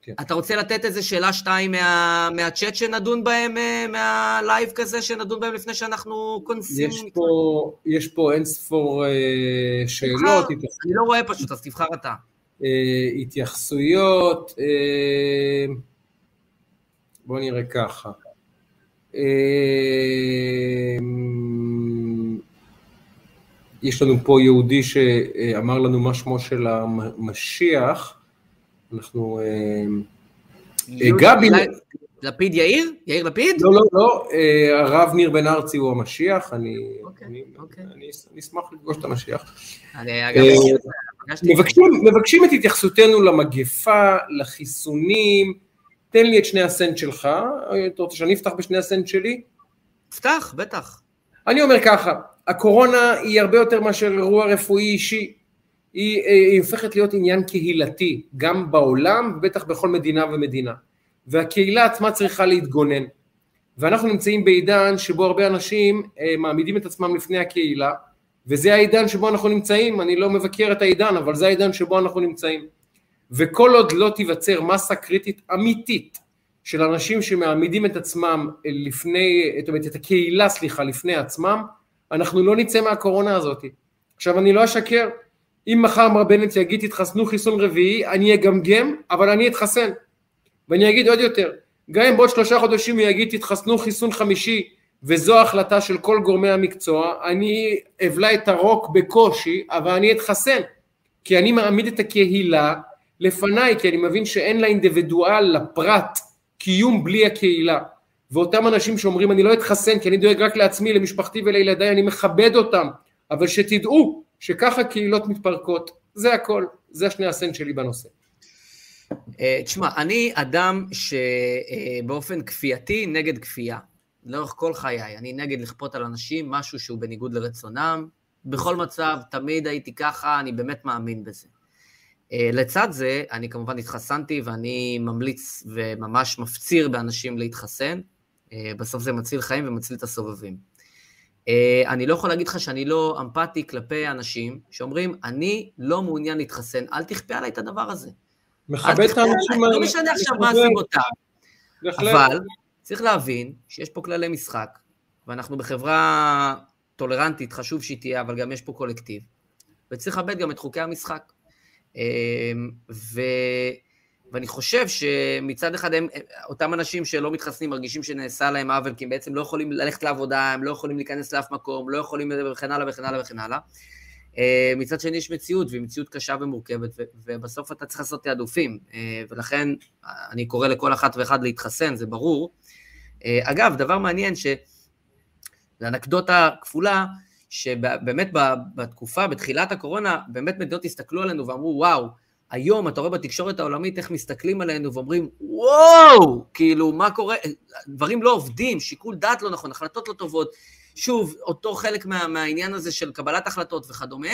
כן. אתה רוצה לתת איזה שאלה שתיים מה, מהצ'אט שנדון בהם, אה, מה live כזה שנדון בהם לפני שאנחנו נכנסים? יש פה, יש פה אין ספור אה, שאלות. תבחר, אני לא רואה פשוט, אז תבחר אתה. אה, התייחסויות, אה, בוא נראה ככה. אה, יש לנו פה יהודי שאמר לנו מה שמו של המשיח. אנחנו... אה, אה, גבי... לפיד יאיר? יאיר לפיד? לא, לא, לא, אה, הרב ניר בן ארצי הוא המשיח, אני אוקיי, אוקיי. אשמח לפגוש את המשיח. מבקשים את התייחסותנו למגפה, לחיסונים, תן לי את שני הסנט שלך, אתה רוצה שאני אפתח בשני הסנט שלי? פתח, בטח. אני אומר ככה, הקורונה היא הרבה יותר מאשר אירוע רפואי אישי. היא, אה, היא הופכת להיות עניין קהילתי, גם בעולם, ובטח בכל מדינה ומדינה. והקהילה עצמה צריכה להתגונן. ואנחנו נמצאים בעידן שבו הרבה אנשים אה, מעמידים את עצמם לפני הקהילה, וזה העידן שבו אנחנו נמצאים, אני לא מבקר את העידן, אבל זה העידן שבו אנחנו נמצאים. וכל עוד לא תיווצר מסה קריטית אמיתית של אנשים שמעמידים את עצמם לפני, זאת אומרת, את הקהילה, סליחה, לפני עצמם, אנחנו לא נצא מהקורונה הזאת. עכשיו, אני לא אשקר, אם מחר מר בנט יגיד תתחסנו חיסון רביעי, אני אגמגם, אבל אני אתחסן. ואני אגיד עוד יותר, גם אם בעוד שלושה חודשים הוא יגיד תתחסנו חיסון חמישי, וזו החלטה של כל גורמי המקצוע, אני אבלע את הרוק בקושי, אבל אני אתחסן. כי אני מעמיד את הקהילה לפניי, כי אני מבין שאין לאינדיבידואל, לפרט, קיום בלי הקהילה. ואותם אנשים שאומרים אני לא אתחסן כי אני דואג רק לעצמי, למשפחתי ולילדיי, אני מכבד אותם, אבל שתדעו שככה קהילות מתפרקות, זה הכל, זה השני הסנט שלי בנושא. אה, תשמע, אני אדם שבאופן כפייתי נגד כפייה. לאורך כל חיי, אני נגד לכפות על אנשים משהו שהוא בניגוד לרצונם. בכל מצב, תמיד הייתי ככה, אני באמת מאמין בזה. אה, לצד זה, אני כמובן התחסנתי ואני ממליץ וממש מפציר באנשים להתחסן. אה, בסוף זה מציל חיים ומציל את הסובבים. אה, אני לא יכול להגיד לך שאני לא אמפתי כלפי אנשים שאומרים, אני לא מעוניין להתחסן, אל תכפה עליי את הדבר הזה. מכבד את האנשים האלה. לא משנה עכשיו מה הסיבותיו. אבל צריך להבין שיש פה כללי משחק, ואנחנו בחברה טולרנטית, חשוב שהיא תהיה, אבל גם יש פה קולקטיב, וצריך לכבד גם את חוקי המשחק. אה, ו... ואני חושב שמצד אחד הם, אותם אנשים שלא מתחסנים מרגישים שנעשה להם עוול, כי הם בעצם לא יכולים ללכת לעבודה, הם לא יכולים להיכנס לאף מקום, לא יכולים וכן הלאה וכן הלאה וכן הלאה. אה, מצד שני יש מציאות, והיא מציאות קשה ומורכבת, ובסוף אתה צריך לעשות תעדופים, אה, ולכן אני קורא לכל אחת ואחד להתחסן, זה ברור. אה, אגב, דבר מעניין, ש... זה אנקדוטה כפולה, שבאמת בתקופה, בתחילת הקורונה, באמת מדינות הסתכלו עלינו ואמרו, וואו, היום אתה רואה בתקשורת העולמית איך מסתכלים עלינו ואומרים, וואו, כאילו, מה קורה? דברים לא עובדים, שיקול דעת לא נכון, החלטות לא טובות. שוב, אותו חלק מה, מהעניין הזה של קבלת החלטות וכדומה.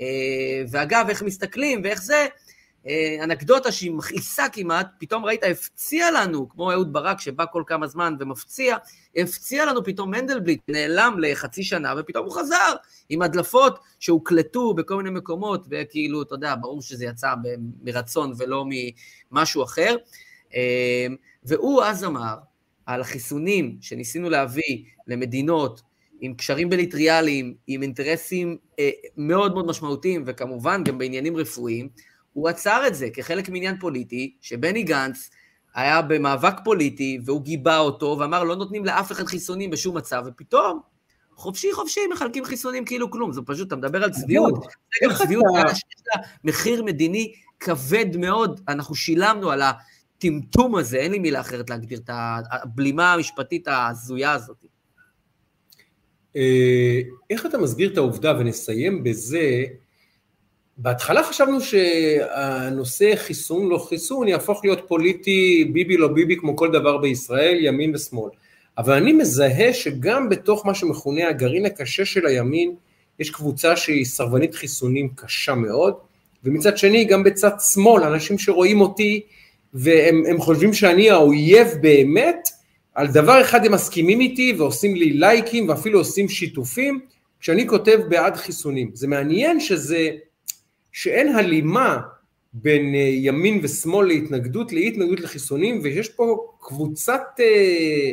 אה, ואגב, איך מסתכלים ואיך זה, אנקדוטה שהיא מכעיסה כמעט, פתאום ראית, הפציע לנו, כמו אהוד ברק שבא כל כמה זמן ומפציע, הפציע לנו פתאום מנדלבליט, נעלם לחצי שנה, ופתאום הוא חזר עם הדלפות שהוקלטו בכל מיני מקומות, וכאילו, אתה יודע, ברור שזה יצא מרצון ולא ממשהו אחר. אה, והוא אז אמר על החיסונים שניסינו להביא למדינות עם קשרים בליטריאליים, עם אינטרסים אה, מאוד מאוד משמעותיים, וכמובן גם בעניינים רפואיים, הוא עצר את זה כחלק מעניין פוליטי, שבני גנץ היה במאבק פוליטי, והוא גיבה אותו, ואמר, לא נותנים לאף אחד חיסונים בשום מצב, ופתאום, חופשי חופשי מחלקים חיסונים כאילו כלום, זה פשוט, אתה מדבר על צביעות. זה גם צביעות שיש לה מחיר מדיני כבד מאוד, אנחנו שילמנו על הטמטום הזה, אין לי מילה אחרת להגדיר את הבלימה המשפטית ההזויה הזאת. אה, איך אתה מסביר את העובדה, ונסיים בזה, בהתחלה חשבנו שהנושא חיסון לא חיסון יהפוך להיות פוליטי ביבי לא ביבי כמו כל דבר בישראל, ימין ושמאל. אבל אני מזהה שגם בתוך מה שמכונה הגרעין הקשה של הימין, יש קבוצה שהיא סרבנית חיסונים קשה מאוד, ומצד שני גם בצד שמאל, אנשים שרואים אותי והם חושבים שאני האויב באמת, על דבר אחד הם מסכימים איתי ועושים לי לייקים ואפילו עושים שיתופים, כשאני כותב בעד חיסונים. זה מעניין שזה, שאין הלימה בין אה, ימין ושמאל להתנגדות, לאי התנגדות לחיסונים, ויש פה קבוצת, אה,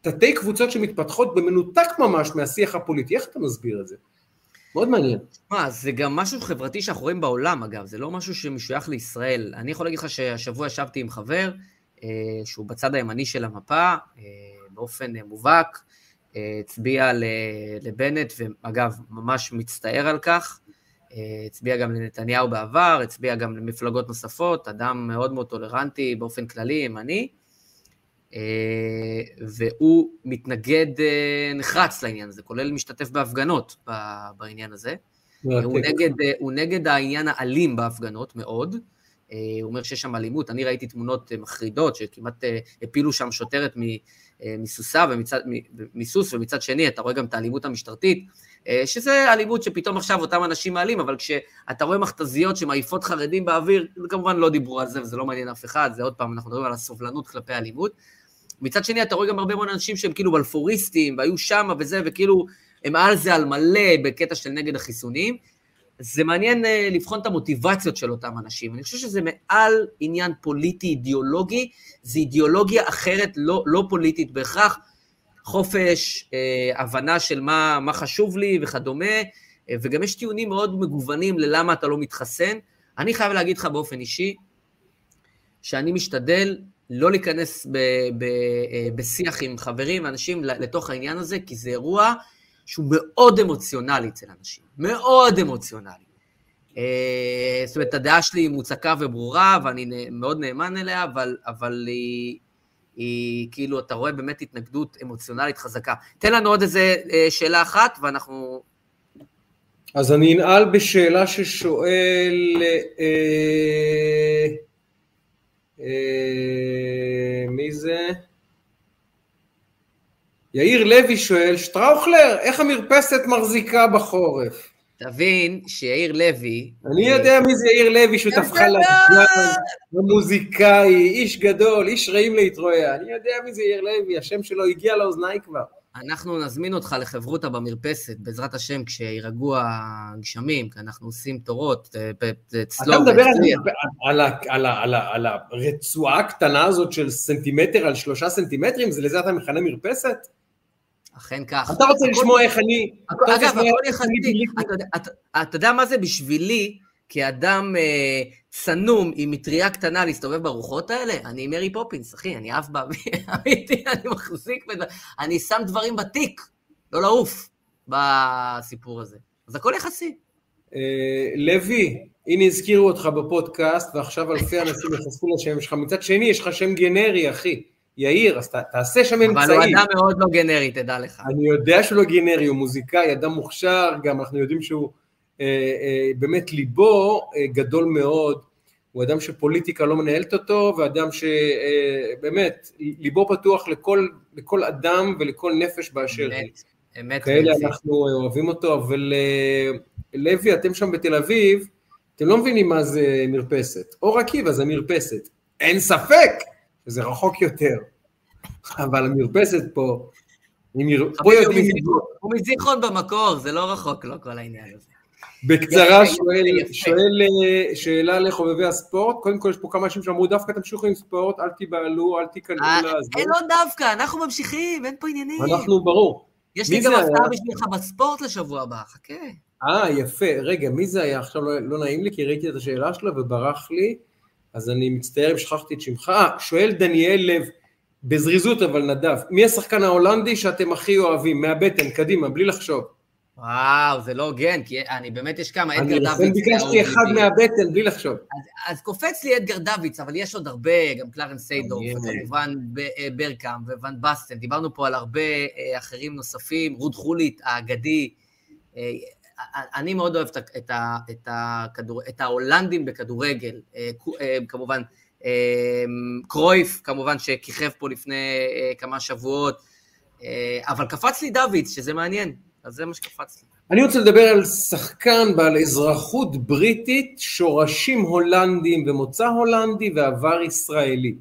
תתי קבוצות שמתפתחות במנותק ממש מהשיח הפוליטי. איך אתה מסביר את זה? מאוד מעניין. מה, זה גם משהו חברתי שאנחנו רואים בעולם, אגב, זה לא משהו שמשוייך לישראל. אני יכול להגיד לך שהשבוע ישבתי עם חבר, אה, שהוא בצד הימני של המפה, באופן מובהק, הצביע לבנט, ואגב, ממש מצטער על כך. הצביע גם לנתניהו בעבר, הצביע גם למפלגות נוספות, אדם מאוד מאוד טולרנטי באופן כללי, ימני, והוא מתנגד נחרץ לעניין הזה, כולל משתתף בהפגנות בעניין הזה. הוא נגד, הוא נגד העניין האלים בהפגנות מאוד, אה, הוא אומר שיש שם אלימות, אני ראיתי תמונות אה, מחרידות שכמעט אה, הפילו שם שוטרת מסוסה ומצד, מסוס, ומצד שני אתה רואה גם את האלימות המשטרתית, שזה אלימות שפתאום עכשיו אותם אנשים מעלים, אבל כשאתה רואה מכתזיות שמעיפות חרדים באוויר, כמובן לא דיברו על זה וזה לא מעניין אף אחד, זה עוד פעם, אנחנו מדברים על הסובלנות כלפי אלימות. מצד שני אתה רואה גם הרבה מאוד אנשים שהם כאילו בלפוריסטים, והיו שמה וזה, וכאילו הם על זה על מלא בקטע של נגד החיסונים. זה מעניין uh, לבחון את המוטיבציות של אותם אנשים. אני חושב שזה מעל עניין פוליטי אידיאולוגי, זה אידיאולוגיה אחרת, לא, לא פוליטית בהכרח, חופש, uh, הבנה של מה, מה חשוב לי וכדומה, uh, וגם יש טיעונים מאוד מגוונים ללמה אתה לא מתחסן. אני חייב להגיד לך באופן אישי, שאני משתדל לא להיכנס ב, ב, uh, בשיח עם חברים ואנשים לתוך העניין הזה, כי זה אירוע שהוא מאוד אמוציונלי אצל אנשים, מאוד אמוציונלי. אה, זאת אומרת, הדעה שלי היא מוצקה וברורה, ואני מאוד נאמן אליה, אבל, אבל היא, היא כאילו, אתה רואה באמת התנגדות אמוציונלית חזקה. תן לנו עוד איזה אה, שאלה אחת, ואנחנו... אז אני אנעל בשאלה ששואל... אה, אה, מי זה? יאיר לוי שואל, שטראוכלר, איך המרפסת מחזיקה בחורף? תבין שיאיר לוי... אני יודע מי זה יאיר לוי, שותפך לגן, המוזיקאי, איש גדול, איש רעים להתרועע. אני יודע מי זה יאיר לוי, השם שלו הגיע לאוזניי כבר. אנחנו נזמין אותך לחברותה במרפסת, בעזרת השם, כשירגעו הגשמים, כי אנחנו עושים תורות, צלוב. אתה מדבר על, על, על, על הרצועה הקטנה הזאת של סנטימטר על שלושה סנטימטרים? זה לזה אתה מכנה מרפסת? אכן כך. אתה רוצה לשמוע איך אני... אגב, הכל יחסי. אתה יודע מה זה בשבילי, כאדם אה, צנום עם מטריה קטנה להסתובב ברוחות האלה? אני מרי פופינס, אחי, אני עף באוויר, <laughs> אמיתי, אני מחזיק, אני שם דברים בתיק, לא לעוף בסיפור הזה. אז הכל יחסי. אה, לוי, הנה הזכירו אותך בפודקאסט, ועכשיו אלפי אנשים יחסכו לשם שלך. מצד שני, יש לך שם גנרי, אחי. יאיר, אז תעשה שם אמצעים. אבל הוא אדם מאוד לא גנרי, תדע לך. אני יודע שהוא לא גנרי, הוא מוזיקאי, אדם מוכשר, גם אנחנו יודעים שהוא באמת ליבו אה, גדול מאוד, הוא אדם שפוליטיקה לא מנהלת אותו, ואדם שבאמת, אה, ליבו פתוח לכל, לכל אדם ולכל נפש באשר היא. אמת. כאלה אנחנו אוהבים אותו, אבל אה, לוי, אתם שם בתל אביב, אתם לא מבינים מה זה מרפסת. אור עקיבא זה מרפסת. אין ספק שזה רחוק יותר. אבל המרפסת פה, פה יודעים... הוא מזיכרון במקור, זה לא רחוק לו כל העניין הזה. בקצרה שואל אה, שאלה לחובבי הספורט, קודם כל יש פה כמה אנשים שאמרו דווקא תמשיכו עם ספורט, אל תיבהלו, אל תיכנעו אה, לזה. אין לא דווקא, אנחנו ממשיכים, אין פה עניינים. אנחנו, ברור. יש לי גם הפתעה בשבילך בספורט לשבוע הבא, חכה. אה, יפה. רגע, מי זה היה? עכשיו לא, לא נעים לי, כי ראיתי את השאלה שלו וברח לי. אז אני מצטער אם שכחתי את שמך. אה, שואל דניאל לב, בזריזות אבל נדב, מי השחקן ההולנדי שאתם הכי אוהבים? מהבטן, קדימה, בלי לחשוב. וואו, זה לא הוגן, כי אני באמת, יש כמה, אדגר דוידס. אני ביקשתי אחד מהבטן, בלי לחשוב. אז, אז קופץ לי אדגר דוידס, אבל יש עוד הרבה, גם קלרנס סידורף, וכמובן אה, ברגקאמפ, ואן באסטן, דיברנו פה על הרבה אה, אחרים נוספים, רוד חוליט האגדי. אה, אני מאוד אוהב את, את, הכדור, את ההולנדים בכדורגל, כמובן, קרויף, כמובן, שכיכב פה לפני כמה שבועות, אבל קפץ לי דויץ, שזה מעניין. אז זה מה שקפץ לי. אני רוצה לדבר על שחקן בעל אזרחות בריטית, שורשים הולנדים ומוצא הולנדי ועבר ישראלי.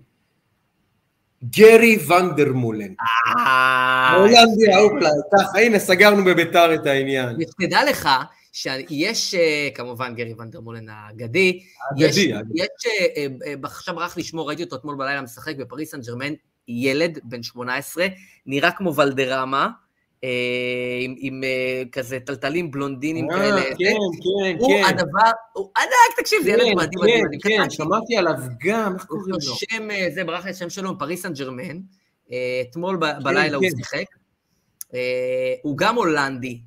גרי ונדרמולן. אה, הולנדי אהופלה, ככה, הנה סגרנו בביתר את העניין. תדע לך שיש, אה, כמובן גרי ונדרמולן האגדי, אגדי, יש, אה, עכשיו ברח לשמור, ראיתי אותו אתמול בלילה משחק בפריס סן ג'רמן, ילד בן 18, נראה כמו ולדרמה, אה, עם, עם אה, כזה טלטלים בלונדינים אה, כאלה. כן, כן, הוא כן. הדבר, הוא ענק, תקשיב, זה ילד כן, מדהים, כן, מדהים. כן, שמעתי עליו גם, איך קוראים לו? שם, זה ברח לי השם שלו, פריס סן ג'רמן. אתמול בלילה הוא כן. שיחק. הוא גם הולנדי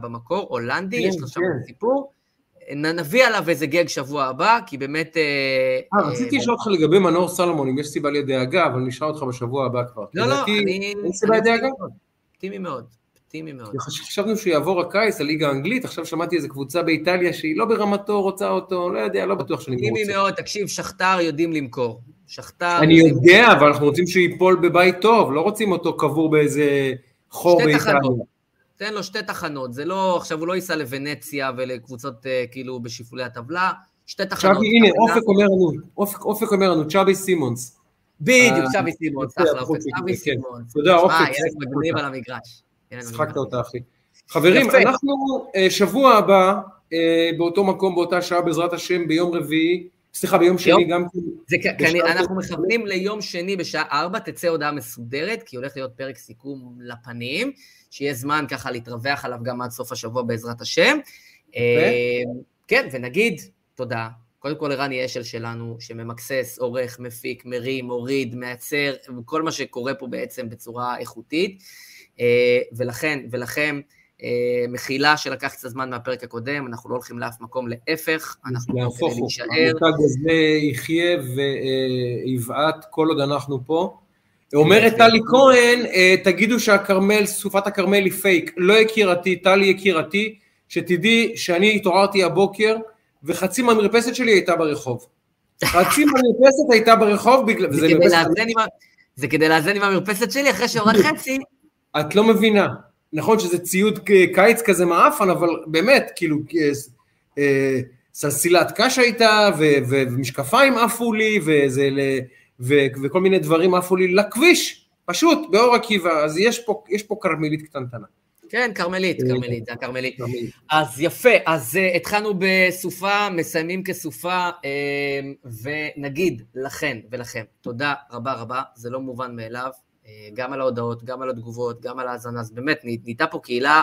במקור, הולנדי, יש לו שם כן. סיפור. נביא עליו איזה גג שבוע הבא, כי באמת... אה, רציתי לשאול אותך לגבי מנור סלומון, אם יש סיבה לדאגה, אבל נשאל אותך בשבוע הבא כבר. לא, לא, אני... אין סיבה לדאגה? אופטימי מאוד, אופטימי מאוד. חשבנו שיעבור הקיץ לליגה האנגלית, עכשיו שמעתי איזה קבוצה באיטליה שהיא לא ברמתו, רוצה אותו, לא יודע, לא בטוח שאני אופטימי רוצה. מאוד, תקשיב, שכתר יודעים למכור. שכתר... אני יודע, אבל אנחנו רוצים שהוא ייפול בבית טוב, לא רוצים אותו קבור באיזה חור באיטליה. תן לו שתי תחנות, זה לא, עכשיו הוא לא ייסע לוונציה ולקבוצות אה, כאילו בשיפולי הטבלה, שתי תחנות. צ'אבי, הנה, אופק אומר לנו, אופק אומר לנו, צ'אבי סימונס. בדיוק, אה, אחלה, החוצה, אופק, צ'אבי כן. סימונס. תודה, אופק, שמע, ילד מגניב. על המגרש. מגניב. אותה, אחי. חברים. אנחנו אה, שבוע הבא, אה, באותו מקום, באותה שעה, בעזרת השם, ביום רביעי, סליחה, ביום שני? גם כן. אנחנו. מכוונים ליום שני בשעה ארבע, תצא הודעה מסודרת, כי הולך להיות פרק סיכום לפנים, שיהיה זמן ככה להתרווח עליו גם עד סוף השבוע בעזרת השם. כן, ונגיד תודה. קודם כל לרני אשל שלנו, שממקסס, עורך, מפיק, מרים, מוריד, מייצר, כל מה שקורה פה בעצם בצורה איכותית. אה, ולכן, ולכם, אה, מחילה שלקח קצת זמן מהפרק הקודם, אנחנו לא הולכים לאף מקום, להפך, אנחנו פה כדי להישאר. המותג הזה יחיה ויבעט כל עוד אנחנו פה. אומרת טלי כהן, אה, תגידו שהכרמל, סופת הכרמל היא פייק. לא יקירתי, טלי יקירתי, שתדעי שאני התעוררתי הבוקר, וחצי מהמרפסת שלי הייתה ברחוב. חצי מהמרפסת הייתה ברחוב, בגלל... זה כדי עם זה כדי לאזן עם המרפסת שלי, אחרי שעברה <laughs> חצי, את לא מבינה. נכון שזה ציוד קיץ כזה מעפן, אבל באמת, כאילו, אה, אה, סלסילת קש הייתה, ו- ו- ומשקפיים עפו לי, וזה וכל מיני דברים עפו לי לכביש, פשוט, באור עקיבא, אז יש פה, יש פה קטנטנה. כן, כרמלית, אה, כרמלית, זה הכרמלית. כרמלית. אז יפה, אז uh, התחלנו בסופה, מסיימים כסופה, uh, ונגיד לכן ולכם, תודה רבה רבה, זה לא מובן מאליו, uh, גם על ההודעות, גם על התגובות, גם על ההאזנה, אז באמת, נה- נהייתה פה קהילה,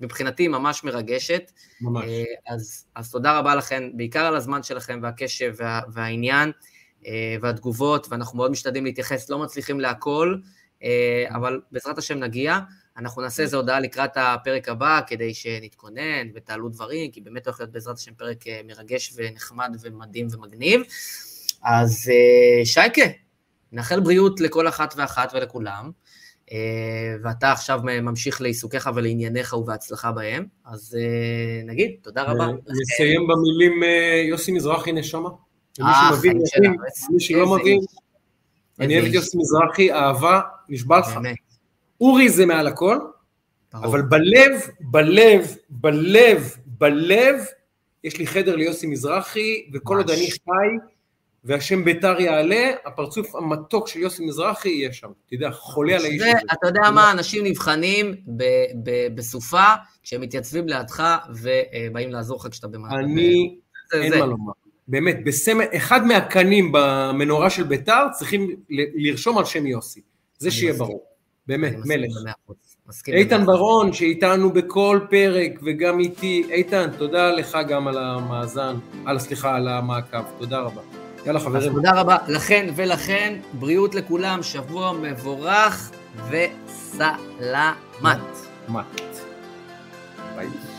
מבחינתי ממש מרגשת, ממש. אה, אז, אז תודה רבה לכם, בעיקר על הזמן שלכם והקשב וה, והעניין אה, והתגובות, ואנחנו מאוד משתדלים להתייחס, לא מצליחים להכל, אה, אבל בעזרת השם נגיע. אנחנו נעשה איזו הודעה לקראת הפרק הבא, כדי שנתכונן ותעלו דברים, כי באמת הולך להיות בעזרת השם פרק אה, מרגש ונחמד ומדהים ומגניב. אז אה, שייקה, נאחל בריאות לכל אחת ואחת ולכולם. אה, ואתה עכשיו ממשיך לעיסוקיך ולענייניך ובהצלחה בהם, אז נגיד, תודה רבה. נסיים במילים יוסי מזרחי נשמה. מי שמבין, מי שלא מבין. אני אוהב את. יוסי מזרחי, אהבה, נשבע לך. באמת, אורי זה מעל הכל, ברור. אבל בלב, בלב, בלב, בלב, יש לי חדר ליוסי מזרחי, וכל עוד. אני חי, והשם ביתר יעלה, הפרצוף המתוק של יוסי מזרחי יהיה שם. אתה יודע, חולה על האיש זה, הזה. אתה יודע מה, אנשים נבחנים בסופה, כשהם מתייצבים לידך ובאים לעזור לך כשאתה במעלה. אני, אין. מה לומר. באמת, בסמל, אחד מהקנים במנורה של ביתר צריכים לרשום על שם יוסי. זה שיהיה. ברור. באמת, מלך. איתן. ברון, שאיתנו בכל פרק, וגם איתי. איתן, תודה לך גם על המאזן, על, סליחה, על המעקב. תודה רבה. יאללה חברים. אז תודה רבה לכן ולכן, בריאות לכולם, שבוע מבורך וסלמת. מה? ביי.